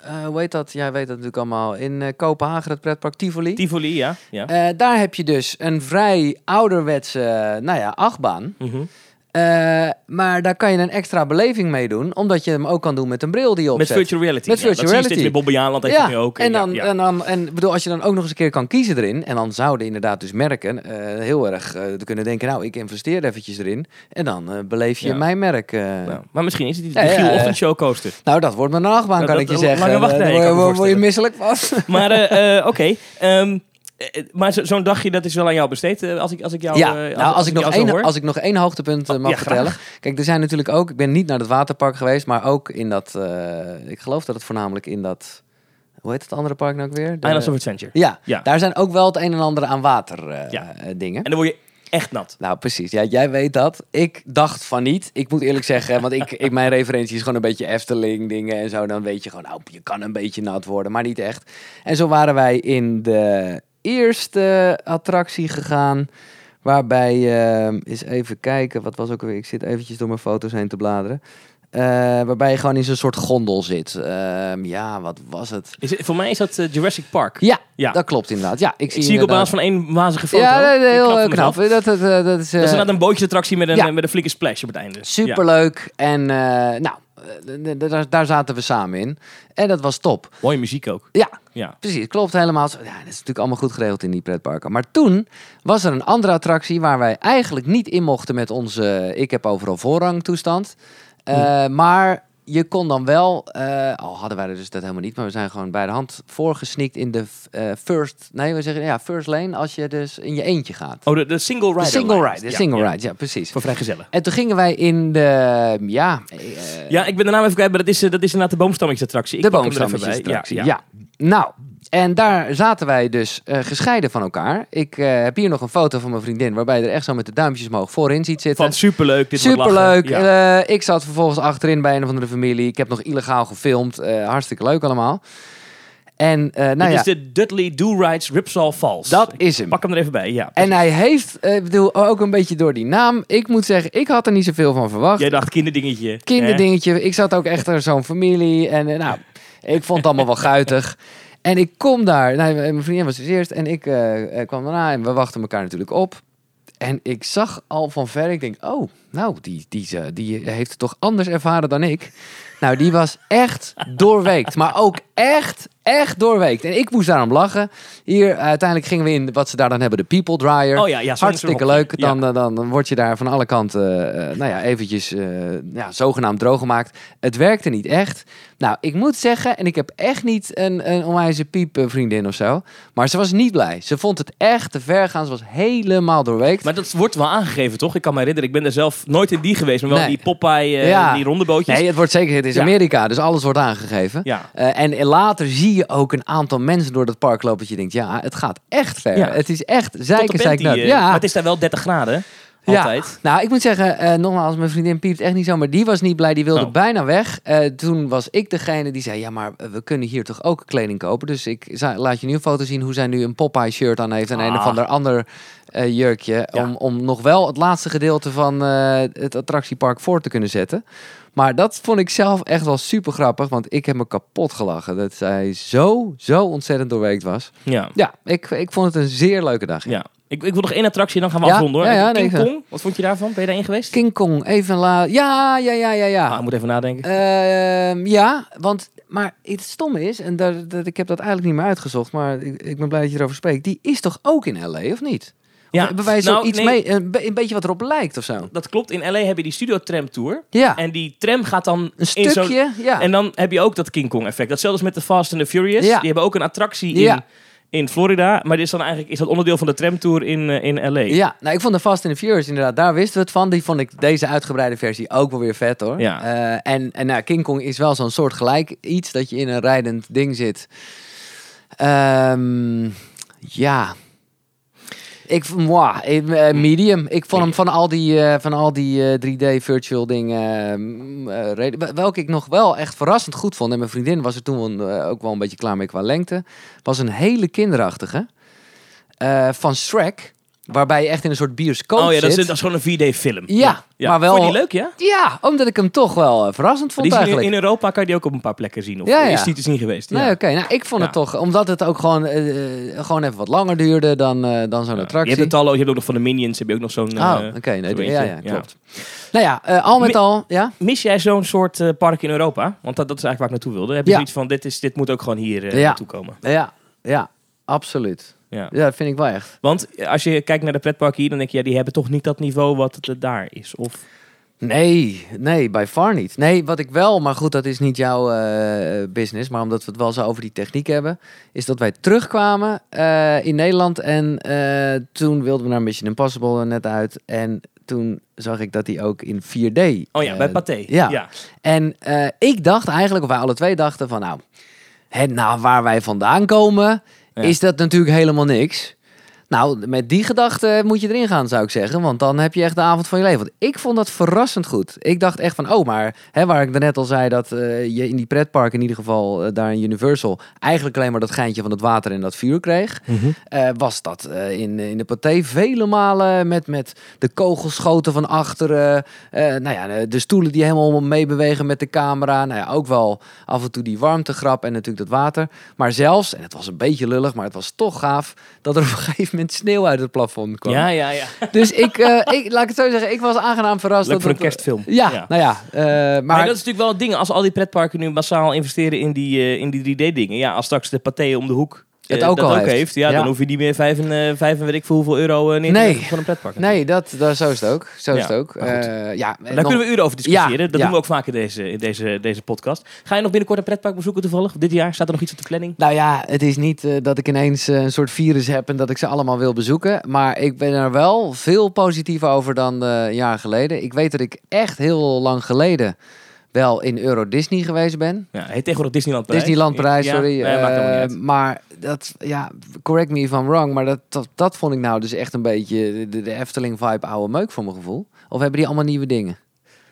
eh, hoe heet dat? Jij weet dat natuurlijk allemaal. In eh, Kopenhagen, het pretpark Tivoli. Tivoli, ja. ja. Eh, daar heb je dus een vrij ouderwetse, nou ja, achtbaan. Mhm. Eh, maar daar kan je een extra beleving mee doen, omdat je hem ook kan doen met een bril die je Met opzet. virtual reality. Met ja, virtual dat zie je steeds reality. met Bobby nu ook. en dan, ja, ja. en dan, en bedoel, als je dan ook nog eens een keer kan kiezen erin, en dan zouden inderdaad dus merken eh, heel erg eh, te kunnen denken, nou, ik investeer eventjes erin, en dan beleef je Ja. mijn merk. Nou, maar misschien is het die Ja, ja, ja. Ochtendshow coaster. Nou, dat wordt mijn nachtbaan, Dat- kan ik je zeggen. lange ik me word- je misselijk van. Maar oké. Ehm, eh, maar zo- zo'n dagje, dat is wel aan jou besteed, eh, als ik, als ik jou, Ja, eh, nou, als, ik nog één, als ik nog één hoogtepunt eh, Oh, mag ja, vertellen. graag. Kijk, er zijn natuurlijk ook, ik ben niet naar het waterpark geweest, maar ook in dat, eh, ik geloof dat het voornamelijk in dat, hoe heet het andere park nou ook weer? De- Islands of Adventure. ja, Ja. daar zijn ook wel het een en ander aan water eh, Ja. eh, dingen. En dan word je echt nat. Nou, precies. Ja, jij weet dat. Ik dacht van niet. Ik moet eerlijk zeggen, want ik, ik, mijn referentie is gewoon een beetje Efteling dingen en zo. Dan weet je gewoon, nou, je kan een beetje nat worden, maar niet echt. En zo waren wij in de eerste attractie gegaan. Waarbij, eens even kijken, wat was ook alweer? Ik zit eventjes door mijn foto's heen te bladeren. Eh, waarbij je gewoon in zo'n soort gondel zit. Ehm, ja, wat was het? Is het- voor mij is dat eh, Jurassic Park. Ja, Ja. dat klopt inderdaad. Ja, ik zie, Ik zie ik op basis van één wazige foto. Ja, heel eh, knap. Dat, dat, dat, dat is, Dat is inderdaad een bootjesattractie met een, ja. met een flinke splash op het einde. Ja. Superleuk. En eh, nou, daar, daar zaten we samen in. En dat was top. Mooie muziek ook. Ja, Ja. precies. Klopt helemaal. Ja, dat is natuurlijk allemaal goed geregeld in die pretparken. Maar toen was er een andere attractie waar wij eigenlijk niet in mochten met onze ik heb overal voorrang toestand. Eh, Maar je kon dan wel, eh, al hadden wij er dus dat helemaal niet, maar we zijn gewoon bij de hand voorgesneakt in de eh, first, nee we zeggen ja, first lane als je dus in je eentje gaat. Oh, de, de single rider. de single ride, de Ja, single ja. ride, ja precies. Voor vrijgezellen. En toen gingen wij in de, ja, Ja, ik ben de naam even kwijt, maar dat is, eh, dat is inderdaad de boomstammingsattractie. Ik de boomstammetjesattractie. bij. Ja, Nou, en daar zaten wij dus eh, gescheiden van elkaar. Ik eh, heb hier nog een foto van mijn vriendin, waarbij je er echt zo met de duimpjes omhoog voorin ziet zitten. Van superleuk. Dit Superleuk. lachen. Ja. Eh, ik zat vervolgens achterin bij een of andere familie. Ik heb nog illegaal gefilmd. Hartstikke leuk allemaal. En eh, nou Dit ja, is de Dudley Do Rides Ripsaw Falls. dat is hem. Pak hem er even bij, ja. En hij heeft, ik bedoel, ook een beetje door die naam. Ik moet zeggen, ik had er niet zoveel van verwacht. Jij dacht kinderdingetje. kinderdingetje. Ik zat ook echt in zo'n familie. En nou, ik vond het allemaal wel guitig. En ik kom daar. Nou, mijn vriendin was dus eerst. En ik eh, eh, kwam daarna. En we wachten elkaar natuurlijk op. En ik zag al van ver. Ik denk, oh, nou, die, die, die, die heeft het toch anders ervaren dan ik. Nou, die was echt doorweekt. Maar ook echt, echt doorweekt. En ik moest daarom lachen. Hier, uiteindelijk gingen we in wat ze daar dan hebben, de People Dryer. Oh ja, ja Hartstikke leuk. Dan, Ja. eh, dan, dan word je daar van alle kanten, eh, nou ja, eventjes eh, ja, zogenaamd droog gemaakt. Het werkte niet echt. Nou, ik moet zeggen, en ik heb echt niet een, een onwijze piep eh, vriendin of zo. Maar ze was niet blij. Ze vond het echt te ver gaan. Ze was helemaal doorweekt. Maar dat wordt wel aangegeven, toch? Ik kan me herinneren, ik ben er zelf nooit in die geweest, maar wel Nee. die Popeye, eh, Ja. die ronde bootjes. Nee, het wordt zeker, het is. Amerika, dus alles wordt aangegeven. Ja. Eh, en later zie je ook een aantal mensen door dat park lopen dat je denkt, ja, het gaat echt ver. Ja. Het is echt zeiken, zeiken. eh, Ja, Maar het is daar wel 30 graden, altijd. Ja, nou, ik moet zeggen, eh, nogmaals, mijn vriendin piept echt niet zo, maar die was niet blij, die wilde Oh. bijna weg. Eh, toen was ik degene die zei, ja, maar eh, we kunnen hier toch ook kleding kopen. Dus ik laat je nu een foto zien hoe zij nu een Popeye shirt aan heeft en een of Ah. ander ander jurkje. Ja. Om, om nog wel het laatste gedeelte van het attractiepark voor te kunnen zetten. Maar dat vond ik zelf echt wel super grappig, want ik heb me kapot gelachen. Dat zij zo, zo ontzettend doorweekt was. Ja. Ja, ik, ik vond het een zeer leuke dag. ja. Ik, ik wil nog één attractie en dan gaan we Ja, afronden hoor. ja, ja, King nee, Kong, wat vond je daarvan? Ben je daarin geweest? King Kong, even la... Ja, ja, ja, ja, ja. Ah, ik moet even nadenken. Ehm, ja, want, maar het stomme is, en dat, dat, ik heb dat eigenlijk niet meer uitgezocht, maar ik, ik ben blij dat je erover spreekt. Die is toch ook in LA, of niet? Ja, Hebben wij nou, nee, mee, een, een beetje wat erop lijkt of zo? Dat klopt. In LA heb je die Studio Tram Tour. Ja, En die tram gaat dan een in stukje, ja. En dan heb je ook dat King Kong effect. Datzelfde is met de Fast and the Furious. Ja. Die hebben ook een attractie in, in Florida. Maar dit is dan eigenlijk is dat onderdeel van de tramtour in, eh, in LA. Ja, nou, ik vond de Fast and the Furious inderdaad, daar wisten we het van. Die vond ik deze uitgebreide versie ook wel weer vet hoor. Ja. Eh, en en nou, King Kong is wel zo'n soort gelijk iets dat je in een rijdend ding zit. Ehm, ja. Ik vond moi, eh, eh, medium. Ik vond hem van al die, eh, van al die eh, 3D virtual dingen. eh, welke ik nog wel echt verrassend goed vond. En mijn vriendin was er toen eh, ook wel een beetje klaar mee qua lengte. Was een hele kinderachtige. eh, van Shrek. Waarbij je echt in een soort bioscoop Oh ja, dat zit. is, dat is gewoon een 4D-film. Ja, maar wel- Vond je die leuk, ja? Ja, omdat ik hem toch wel eh, verrassend vond eigenlijk. in Europa kan je die ook op een paar plekken zien. Of Ja, ja. is die te zien geweest? Nee, ja. oké. Nou, ik vond het toch, omdat het ook gewoon, eh, eh, gewoon even wat langer duurde dan, dan zo'n Ja. Je attractie. hebt het al, je hebt ook nog van de Minions, heb je ook nog zo'n... Oh, oké. nee, zo ja, ja, klopt. Nou ja, al met Mi- al, ja. Mis jij zo'n soort park in Europa? Want dat, dat is eigenlijk waar ik naartoe wilde. Heb je zoiets van, dit, is, dit moet ook gewoon hier naartoe komen? Ja, ja, absoluut. Ja. Ja, dat vind ik wel echt. Want als je kijkt naar de pretparken hier, dan denk je, ja, die hebben toch niet dat niveau wat het daar is. Of... Nee, nee, by far niet. Nee, wat ik wel, maar goed, dat is niet jouw eh, business, maar omdat we het wel zo over die techniek hebben, is dat wij terugkwamen eh, in Nederland en eh, toen wilden we naar Mission Impossible net uit en toen zag ik dat die ook in 4D. Oh ja, bij Pathé. ja. ja. En ik dacht eigenlijk, of wij alle twee dachten van nou, het, nou waar wij vandaan komen. Is dat natuurlijk helemaal niks. Nou, met die gedachte moet je erin gaan, zou ik zeggen. Want dan heb je echt de avond van je leven. Want ik vond dat verrassend goed. Ik dacht echt van, oh, maar hè, waar ik daarnet al zei... dat eh, je in die pretpark in ieder geval, eh, daar in Universal... eigenlijk alleen maar dat geintje van het water en dat vuur kreeg... eh, was dat in, in de paté vele malen met, met de kogelschoten van achteren. nou ja, de stoelen die helemaal meebewegen met de camera. Nou ja, ook wel af en toe die warmtegrap en natuurlijk dat water. Maar zelfs, en het was een beetje lullig, maar het was toch gaaf... dat er op een gegeven moment sneeuw uit het plafond kwam. Ja, ja, ja. Dus ik, eh, ik, laat ik het zo zeggen, ik was aangenaam verrast. Leuk dat voor een kerstfilm. Ja, Ja. nou ja. eh, maar, Maar, dat is natuurlijk wel het ding. Als al die pretparken nu massaal investeren in die, eh, in die 3D-dingen. Ja, als straks de Pathé om de hoek Het eh, ook dat al ook heeft. heeft. ja, Ja. dan hoef je niet meer vijf en, eh, vijf en weet ik veel hoeveel euro eh, neer te Nee. voor een pretpark. nee, dat, dat, zo is het ook. Zo is het ook. ja, Daar kunnen we uren over discussiëren. Dat doen we ook vaak in deze, in deze, deze podcast. Ga je nog binnenkort een pretpark bezoeken toevallig? Dit jaar staat er nog iets op de planning? Nou ja, het is niet dat ik ineens een soort virus heb en dat ik ze allemaal wil bezoeken. Maar ik ben er wel veel positiever over dan een jaar geleden. Ik weet dat ik echt heel lang geleden wel in Euro Disney geweest ben. Ja, heet tegenwoordig Disneyland Parijs. Disneyland Parijs, Ja, sorry. Nee, Eh, maar dat, ja, correct me if I'm wrong, maar dat, dat, dat vond ik nou dus echt een beetje de, de Efteling-vibe oude meuk voor mijn gevoel. Of hebben die allemaal nieuwe dingen?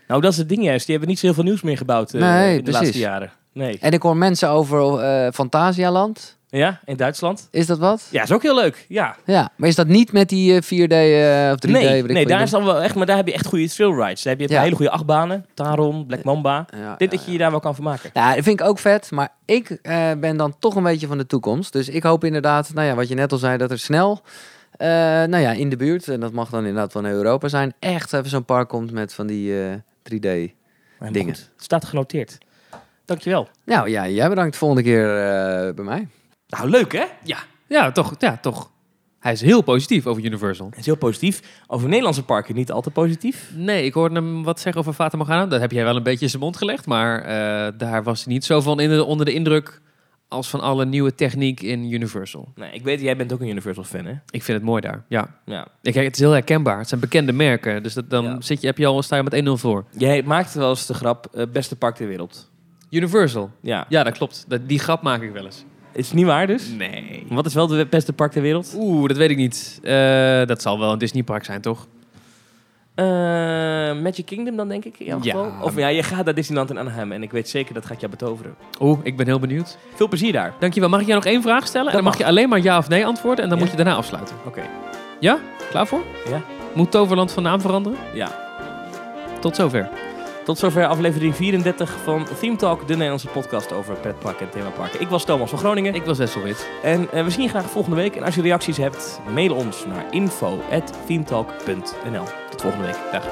Nou, dat is het ding juist. Die hebben niet zo heel veel nieuws meer gebouwd eh, Nee, in de precies. laatste jaren. Nee. En ik hoor mensen over eh Fantasialand. Ja, in Duitsland? Is dat wat? Ja, is ook heel leuk. Ja. Ja, maar is dat niet met die eh, 4D eh, of 3D? nee, nee daar, is dan wel echt, maar daar heb je echt goede thrill rides. Daar heb je Ja. hele goede achtbanen. Taron, Black Mamba. Ja, Dit ja, dat je je daar wel kan vermaken. Ja, dat vind ik ook vet. Maar ik eh, ben dan toch een beetje van de toekomst. Dus ik hoop inderdaad, nou ja, wat je net al zei, dat er snel, nou ja, in de buurt, en dat mag dan inderdaad van Europa zijn, echt even zo'n park komt met van die eh, 3D. Maar Dingen. goed, staat genoteerd. Dankjewel. Nou ja, jij bedankt volgende keer bij mij. Nou, leuk hè? Ja, ja toch, ja, toch. Hij is heel positief over Universal. Het is heel positief. Over Nederlandse parken niet al te positief. Nee, ik hoorde hem wat zeggen over Fata Morgana. Dat heb jij wel een beetje in zijn mond gelegd. Maar eh, daar was hij niet zo van in de, onder de indruk als van alle nieuwe techniek in Universal. Nee, ik weet, jij bent ook een Universal fan hè? Ik vind het mooi daar, ja. Ja. Ik, het is heel herkenbaar. Het zijn bekende merken. Dus dat, dan Ja. zit je, heb je al, sta je met 1-0 voor. Jij maakt wel eens de grap, eh, beste park ter wereld. Universal. Ja. Ja, dat klopt. Dat, die grap maak ik wel eens. Is het niet waar dus? Nee. Wat is wel de beste park ter wereld? Oeh, dat weet ik niet. Eh, dat zal wel een Disneypark zijn, toch? Eh, Magic Kingdom dan denk ik in Ja. geval? Of ja, je gaat naar Disneyland in Anaheim en ik weet zeker dat gaat jou betoveren. Oeh, ik ben heel benieuwd. Veel plezier daar. Dankjewel. Mag ik jou nog één vraag stellen? en dan mag mag. je alleen maar ja of nee antwoorden. En dan Ja. moet je daarna afsluiten. Oké. Ja? Klaar voor? Ja. Moet Toverland van naam veranderen? Ja. Tot zover. Tot zover aflevering 34 van Theme Talk, de Nederlandse podcast over pretparken en themaparken. Ik was Thomas van Groningen Ik was Wesselwit. en eh, we zien je graag volgende week. En als je reacties hebt, mail ons naar info.themetalk.nl. Tot volgende week. Dag.